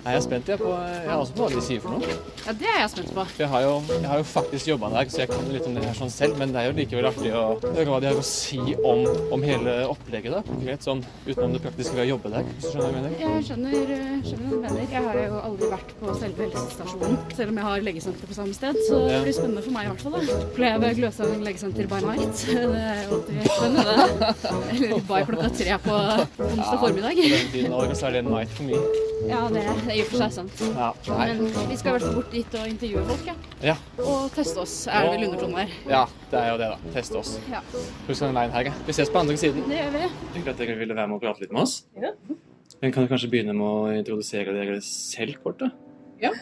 Nei, jeg er spent jeg, på, jeg er også på hva de sier for noe. Ja, det er jeg spent på. For jeg har jo, jeg har jo faktisk jobba der, så jeg kan jo litt om det her sånn selv, men det er jo likevel artig å høre hva de har å si om, om hele opplegget, da. Konkret sånn utenom det praktiske ved å jobbe der, hvis du skjønner hva jeg mener. Jeg skjønner, eh, skjønner hva du mener. Jeg har jo aldri vært på selve helsestasjonen, selv om jeg har legesenter på samme sted. Så det blir spennende for meg i hvert fall. da. Oppleve Gløshaugen legesenter by night. Det er jo alltid spennende. Eller by klokka tre på onsdag formiddag. På den tiden er det night for mye. Ja, det er i og for seg sant. Ja. Men vi skal i hvert fall bort dit og intervjue folk, ja. Ja. Og teste oss, er det vel undertonen her. ja, det er jo det, da. Teste oss. Ja. Husk den veien her, ja. Vi ses på andre siden. Det gjør vi. Hyggelig at dere ville være med og prate litt med oss. Ja. Men kan du kanskje begynne med å introdusere dere selv kort, da? Ja.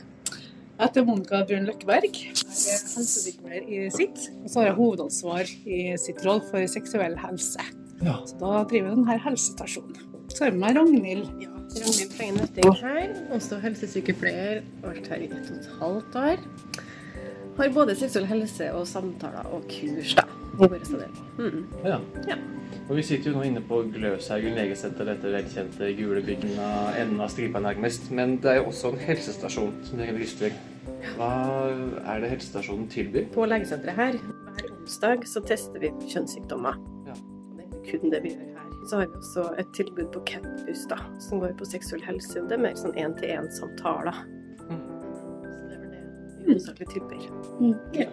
Jeg heter Monica Brun Løkkeberg. Jeg er helsesykepleier i sitt. Og så har jeg hovedansvar i sitt råd for seksuell helse. Ja. Så da driver jeg denne helsestasjonen. Så er det med Ragnhild. Ragnhild Pleien Nøtting her, også helsesykepleier. Vært her i ett og et halvt år. Har både seksuell helse og samtaler og kurs da. Mm. Ja. Ja. Og vi sitter jo nå inne på Gløshaugen legesenter, dette velkjente gule byggen av enden av stripa nærmest. Men det er jo også en helsestasjon som dere drifter. Hva er det helsestasjonen tilbyr? På legesenteret her, hver onsdag så tester vi kjønnssykdommer. Ja. Og det er kun det vi gjør her. Så har vi også et tilbud på campus da, som går på seksuell helse. Det er mer sånn én-til-én-samtaler. Så det er vel det vi hovedsakelig tilbyr. Ja.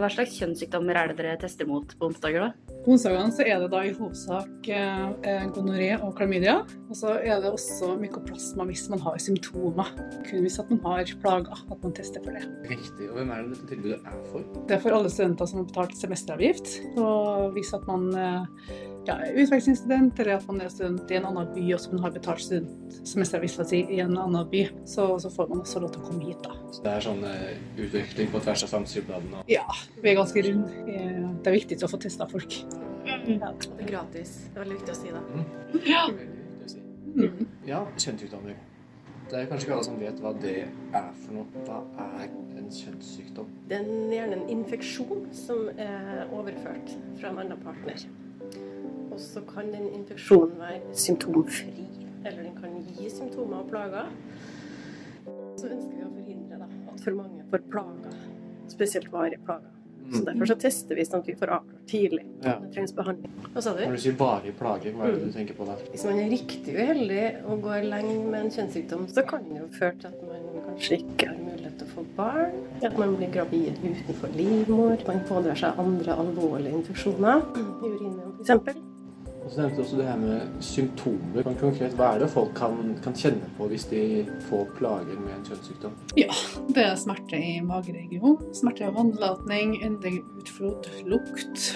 Hva slags kjønnssykdommer er det dere tester mot på onsdager, da? På onsdagene så er det da i hovedsak eh, eh, gonoré og klamydia. Og så er det også mykoplasma hvis man har symptomer. Kun hvis at man har plager, at man tester for det. Riktig. Og hvem er det dette tilbudet er for? Det er for alle studenter som har betalt semesteravgift. Og hvis at man eh, ja, utvekslingsstudent, eller at man er student i en annen by og som har betalt student- semesteravgift si, i en annen by, så, så får man også lov til å komme hit. da. Så det er sånn eh, utveksling på tvers av samskipnadene? Ja, vi er ganske runde. Eh, Det er viktig å få testa folk. Ja. Det er gratis. Det er veldig viktig å si det. Ja. Mm. Ja, kjønnssykdommer. Det er kanskje ikke alle som vet hva det er for noe. Hva er en kjønnssykdom? Det er gjerne en infeksjon som er overført fra en annen partner. Og så kan den infeksjonen være symptomfri, eller den kan gi symptomer og plager. Så ønsker vi å forhindre da, at for mange får plager, spesielt varige plager. Så Derfor så tester vi sånn at vi får avklart tidlig Ja. det trengs behandling. Hva sa du? Når du sier varige plager, hva er det Mm. du tenker på da? Hvis man er riktig uheldig og går lenge med en kjønnssykdom, så kan det jo føre til at man kanskje ikke har mulighet til å få barn. At man blir gravid utenfor livmor. Man pådrar seg andre alvorlige infeksjoner. Urinveier f.eks. Og så nevnte du også det her med symptomer. Konkret, hva er det folk kan, kan kjenne på hvis de får plager med en kjønnssykdom? Ja, det er smerte i mageregionen, smerte av vannlatning, endring i utflod, lukt.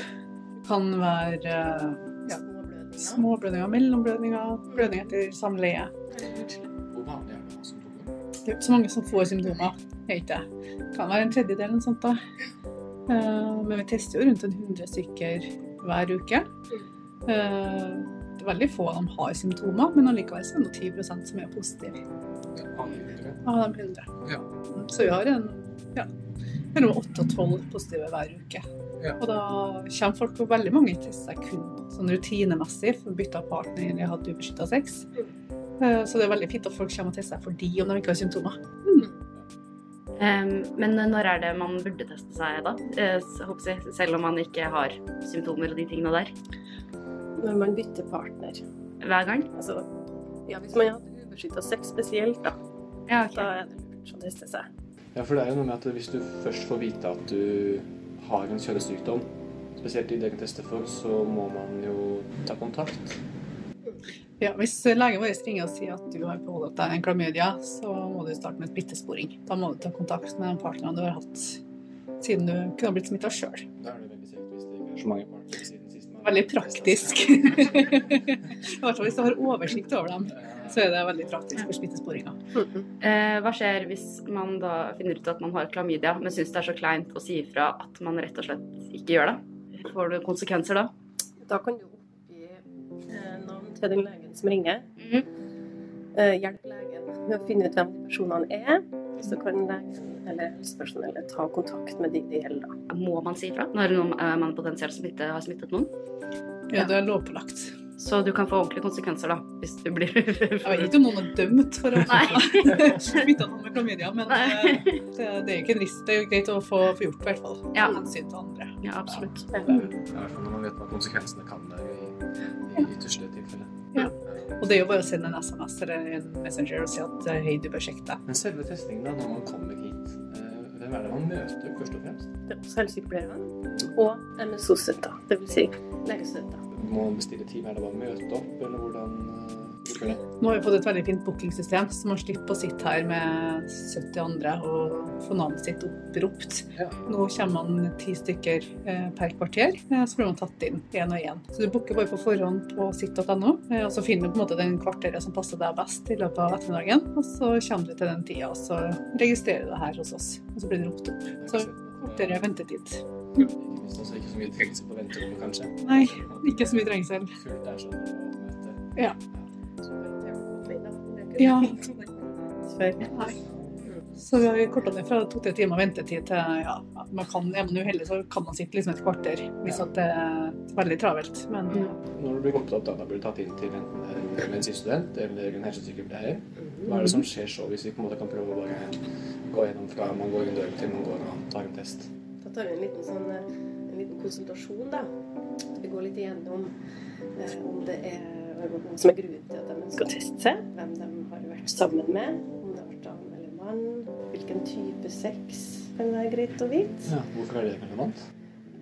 Kan være eh, ja, Småblødninger, mellomblødninger, blødning etter samleie. Hvor vanlig er det å ha symptomer? Det er ikke så mange som får symptomer. er det. Det kan være en tredjedel eller noe sånt. da. Eh, Men vi tester jo rundt en 100 stykker hver uke. Eh, Det er veldig få av dem har symptomer, men allikevel er det 10% som er positive. Av de 100. Ja. Så vi har en ja, mellom 8 og 12 positive hver uke. Ja. Og da kommer folk på veldig mange tester seg kun sånn rutinemessig for å bytte partner eller hatt ubeskytta sex. Eh, Så det er veldig fint at folk kommer og tester seg fordi om de ikke har symptomer. Em, men når er det man burde teste seg, da? Eh, selv om man ikke har symptomer og de tingene der? Når man bytter partner. Hver gang? Altså, ja, hvis man har hatt ubeskytta sex spesielt, da. Ja, okay. Da er det lurt å teste seg. Ja, for det er jo noe med at hvis du først får vite at du har en kjønnssykdom, spesielt i det dere tester for, så må man jo ta kontakt. Ja, hvis legen vår ringer og sier at du har påholdt deg en klamydia, så må du starte med et bittesporing. Da må du ta kontakt med den partneren du har hatt siden du kunne ha blitt smitta sjøl. Da er det veldig sikkert hvis det ikke er så mange partnere Veldig praktisk. I hvert fall hvis du har oversikt over dem, så er det veldig praktisk for smittesporinga. Eh, hva skjer hvis man da finner ut at man har klamydia, men syns det er så kleint å si ifra at man rett og slett ikke gjør det? Får du konsekvenser da? Da kan du oppgi eh, navn til den legen som ringer. Mhm. Eh, hjelp legen med å finne ut hvem personene er. Så kan det, eller helsepersonellet ta kontakt med de det gjelder. Må man si ifra når eh, man potensielt smitte, har smittet noen? Ja, det er lovpålagt. Så du kan få ordentlige konsekvenser da, hvis du blir Jeg vet ikke om noen er dømt for å ha smitta noen med klamydia, men eh, det, det er ikke en risk. Det er jo greit å få, få gjort, i hvert fall. Ja. Hensyn til andre. Ja, absolutt. Er fall når man vet hva konsekvensene kan være i, i ytterste tilfelle. Ja. Og det er jo bare å sende en SMS eller en Messenger og si at eh, hei, du bør sjekke deg. Men selve testingen da, når man kommer hit, eh, hvem er det man møter først og fremst? Det er også helsesykepleierne og MSO-støtta, dvs. Si legestøtta. Må man bestille time? Er det bare å møte opp, eller hvordan Nå har vi fått et veldig fint bookingsystem, så man slipper å sitte her med 70 andre og få navnet sitt oppropt. Nå kommer man ti stykker eh, per kvarter, eh, så blir man tatt inn én og én. Så du booker bare på forhånd på sitt.no, eh, og så finner du på en måte den kvarteret som passer deg best i løpet av ettermiddagen. Og så kommer du til den tida, og så registrerer du deg her hos oss. Og så blir du ropt opp. Så kortere ventetid. Det er ikke så mye trengsel på venterommet, kanskje? Nei, ikke så mye trengsel. Fullt er sånn å møte. Ja. Ja. Så vi har korta ned fra to-tre timer ventetid til ja, man kan, er man uheldig, så kan man sitte liksom et kvarter hvis at det er veldig travelt. Men Når du blir opptatt da, da blir du tatt inn til en medisinstudent eller en helsesykepleier. Hva er det som skjer så, hvis vi på en måte kan prøve å bare gå gjennom fra man går inn døren til man går og tar en test? Da tar vi en liten, sånn, eh, en liten konsultasjon, da. Vi går litt igjennom eh, om det er som er grunnen til at de ønsker å teste seg, hvem de har vært sammen med, om det har vært dame eller mann, hvilken type sex kan være greit å vite. Ja, hvorfor er det relevant?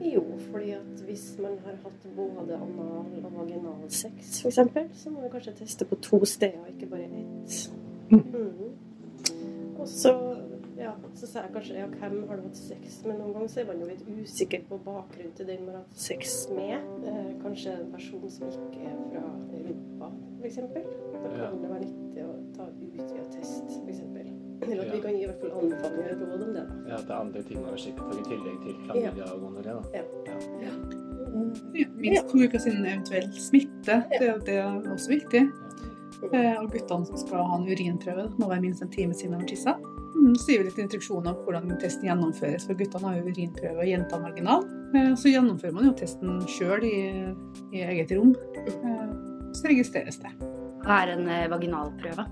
Jo, fordi at hvis man har hatt både anal- og vaginalsex f.eks., så må vi kanskje teste på to steder, ikke bare ett. Mm. Og så, ja, så sa jeg kanskje ja, hvem har du hatt sex med noen gang? Så er man jo litt usikker på bakgrunnen til den man har hatt sex med. Eh, kanskje en person som ikke er fra Europa, f.eks. Da Ja. kan det være nyttig å ta utvida test, f.eks. Eller at vi kan gi i hvert fall anbefalinger og råd om det. da. Ja, at det er andre ting man har sjekke på i tillegg til klamydia og gonoré, da. Ja. ja, minst to uker siden eventuell smitte, det, det er også viktig. Eh, Og guttene som skal ha en urinprøve, må være minst en time siden de har tissa. Mm, Så gir vi litt instruksjoner om hvordan testen gjennomføres, for guttene har jo urinprøve og jenta marginal. Eh, Så gjennomfører man jo testen sjøl i, i eget rom. Eh, Så registreres det. Hva er en eh, vaginalprøve?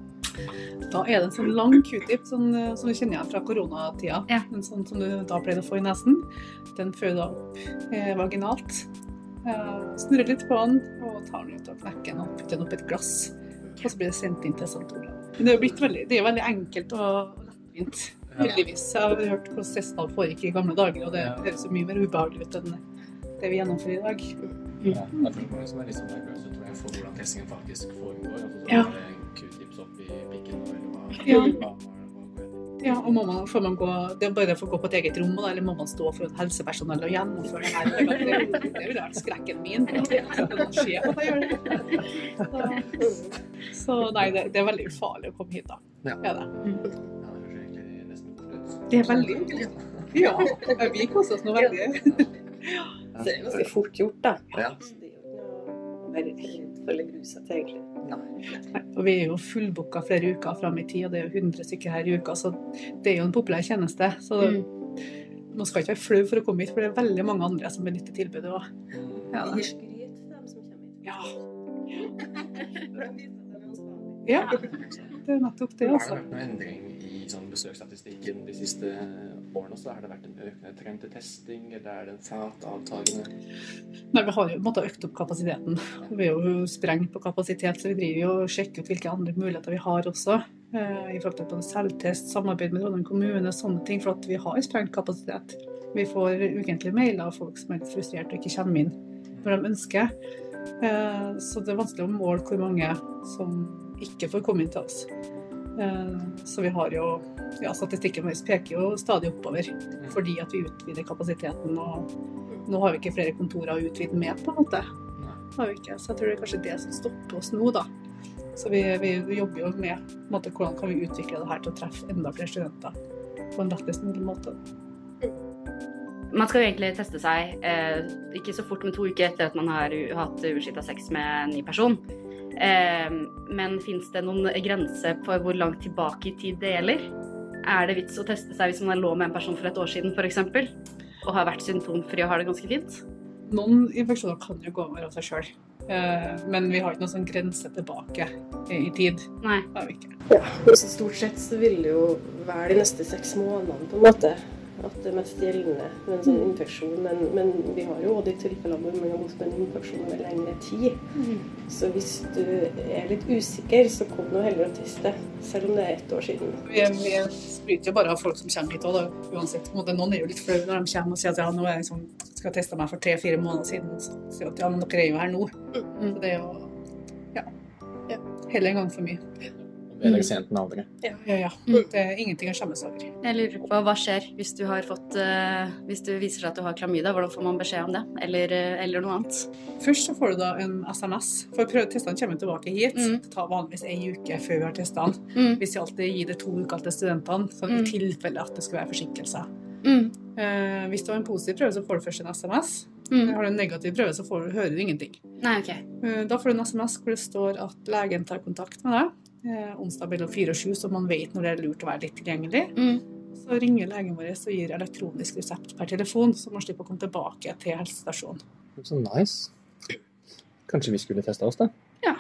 Da er det en sånn lang q-tip sånn, som du kjenner igjen fra koronatida. En sånn som du da pleide å få i nesen. Den fører da opp eh, vaginalt. Eh, snurrer litt på den og tar den ut av knekken og putter den opp i et glass. Og så blir det sendt inn til St. Olav. Men det er jo blitt veldig, det er veldig enkelt og lettvint. Heldigvis. Jeg har hørt hvordan testene foregikk i gamle dager, og det høres mye mer ubehagelig ut enn det vi gjennomfører i dag. Ja, det er for mange som er litt sånn nervøse tror jeg, for hvordan testingen faktisk foregår. Altså, så Ja. q-tips opp i pikken og eller hva. Ja. Ja, og må man, får man gå, det er bare for å gå på et eget rom, eller må man stå for helsepersonell og gjennomføre det her? Det, det, ville vært skrekken min. Jeg? Så, så nei, det, det er veldig ufarlig å komme hit, da. Ja. Det er det. Det er veldig intelligent. Ja, vi koser oss nå veldig. Så det er ganske fort gjort, da. Ja. Jo være redd for grue egentlig. Nei, og vi er jo fullbooka flere uker fram i tid, og det er jo 100 stykker her i uka, så det er jo en populær tjeneste. Så man skal ikke være flau for å komme hit, for det er veldig mange andre som benytter tilbudet òg. Ja, hit. Ja. De er ja. Det er nettopp det altså. Sånn besøksstatistikken de siste årene også? Har det vært en økende trend til testing, eller er det en fat avtagende? Nei, vi har jo måttet økt opp kapasiteten. Vi er jo sprengt på kapasitet, så vi driver jo og sjekker ut hvilke andre muligheter vi har også. Eh, I forhold til selvtest, samarbeid med Trondheim kommune, sånne ting. For at vi har sprengt kapasitet. Vi får ukentlige mailer av folk som er frustrert og ikke kommer inn når de ønsker. Eh, Så det er vanskelig å måle hvor mange som ikke får komme inn til oss. Eh, Så vi har jo ja, Statistikken vår peker jo stadig oppover fordi at vi utvider kapasiteten. og Nå har vi ikke flere kontorer å utvide med, på en måte. Har vi ikke. Så jeg tror det er kanskje det som stopper oss nå, da. Så vi, vi jobber jo med på en måte, hvordan kan vi utvikle det her til å treffe enda flere studenter på en lettest mulig måte. Man skal jo egentlig teste seg eh, ikke så fort, men to uker etter at man har hatt uskifta sex med en ny person. Eh, men fins det noen grense for hvor langt tilbake i tid det gjelder? Er det vits å teste seg hvis man lå med en person for et år siden f.eks. og har vært symptomfri og har det ganske fint? Noen infeksjoner kan jo gå over av seg sjøl, men vi har ikke noen sånn grense tilbake i i tid. Nei. Det har vi ikke. Ja, så stort sett så vil det jo være de neste seks månedene, på en måte. At det er mest gjeldende med en sånn infeksjon. Men, men vi har jo også de tilfellene hvor man har gått med en infeksjon over lengre tid. Så hvis du er litt usikker, så kom nå heller og test det. Selv om det er ett år siden. Vi, vi spryter jo bare av folk som kommer hit òg, uansett. Noen er jo litt flaue når de kommer og sier at ja, nå er jeg liksom, skal teste meg for tre-fire måneder siden. Så sier at ja, men dere er jo her nå. Så det er jo ja. Heller en gang for mye. Bedre sent enn aldri. Ja, ja. ja. Det er ingenting å skjemmes over. Jeg lurer på hva skjer hvis du har fått eh, Hvis du viser seg at du har klamydia, hvordan får man beskjed om det? Eller, eh, eller noe annet? Først så får du da en SMS, for testene kommer tilbake hit. Det tar vanligvis ei uke før vi har testene. Mm. Hvis vi alltid gir det to uker til studentene, sånn i Mm. tilfelle at det skulle være forsinkelser. Mm. Eh, hvis du har en positiv prøve, så får du først en SMS. Mm. Har du en negativ prøve, så får du, hører du ingenting. Nei, okay. Eh, Da får du en SMS hvor det står at legen tar kontakt med deg eh, onsdag mellom fire og sju, så man vet når det er lurt å være litt tilgjengelig. Mm. Så ringer legen vår og gir elektronisk resept per telefon, så man slipper å komme tilbake til helsestasjonen. Så nice. Kanskje vi skulle teste oss, da? Ja,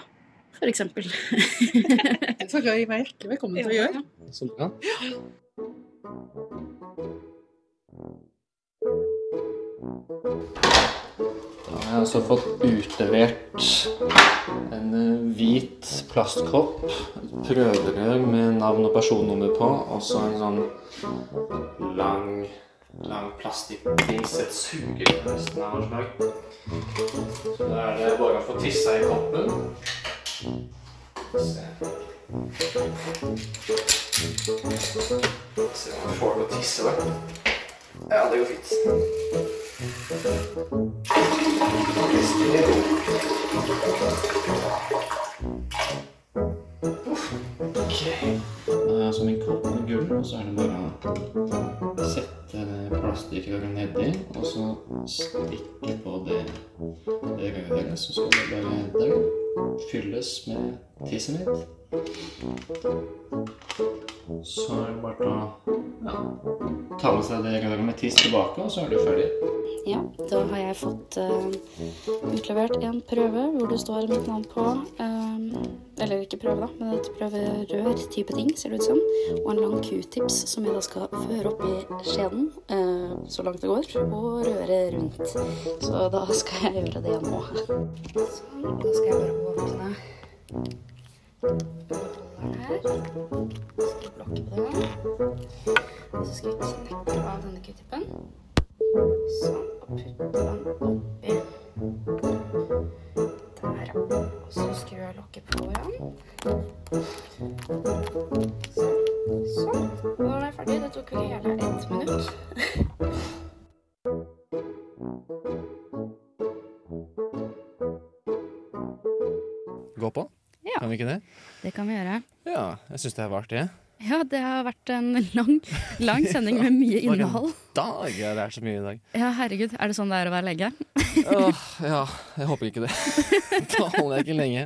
for eksempel. Det skal jeg gi meg hjertelig velkommen til å gjøre. Så bra. Da har jeg altså fått utlevert en eh, hvit plastkopp, et prøverør med navn og personnummer på, og så en sånn lang, lang plastikkdings, et sugerør nesten av noe slag. Så da er det bare å få tissa i koppen. Se. Se om jeg får det å tisse, da. Ja, det går fint. Ok. Da har som en kopp med gull, og så er det bare å sette plastikkrøret nedi, og så stikke på det, det. Så skal det bare fylles med tisset mitt. Så er det bare å ja, ta med seg det røret med tiss tilbake, og så er du ferdig. Ja, da har jeg fått uh, utlevert en prøve hvor det står mitt navn på. eh, eller ikke prøve, da, men et prøverør-type ting, ser det ut som. Og en lang q-tips som jeg da skal føre opp i skjeden uh, så langt det går, og røre rundt. Så da skal jeg gjøre det nå. Sånn, da skal jeg bare åpne her. Skal blokke på den. Og så skal vi knekke av denne q-tippen. Sånn, og putte den oppi. Der, ja. Og så skrur jeg lokket igjen. Sånn. Sånn. Nå er jeg ferdig. Det tok hele ett minutt. Gå på? Ja. Kan vi ikke det? Det kan vi gjøre. Ja, jeg syns det har vært det. Ja, det har vært en lang, lang sending med mye innhold. dag! Ja, det er så mye i dag. Ja, herregud. Er det sånn det er å være lege? Åh, ja, jeg håper ikke det. da holder jeg ikke lenge.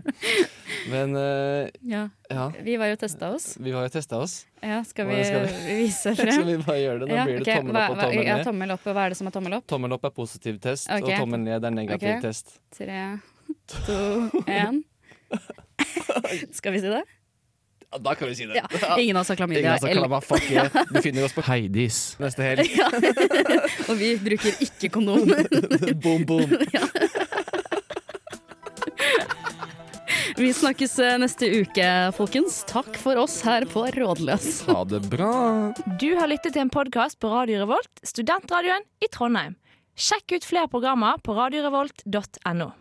Men uh, Ja. ja. Vi var jo testa oss. Vi var jo testa oss. Ja, skal vi, skal vi- vise frem? Skal vi bare gjøre det? Nå Ja, blir det okay. tommel opp og tommel ned. Ja, tommel opp. Hva er det som er tommel opp? Tommel opp er positiv test, okay. og tommel ned er negativ okay. test. Tre, to, én. Skal vi si det? Ja, da kan vi si det. Ja, ingen av oss har klamydia. Ingen av oss har klamydia. Fuck yeah. Vi finner oss på Heidis neste helg. Ja. Og vi bruker ikke kondom. boom, boom. Vi snakkes eh, neste uke, folkens. Takk for oss her på Rådløs. Ha det bra. Du har lyttet til en podkast på Radio Revolt, studentradioen i Trondheim. Sjekk ut flere programmer på radiorevolt.no.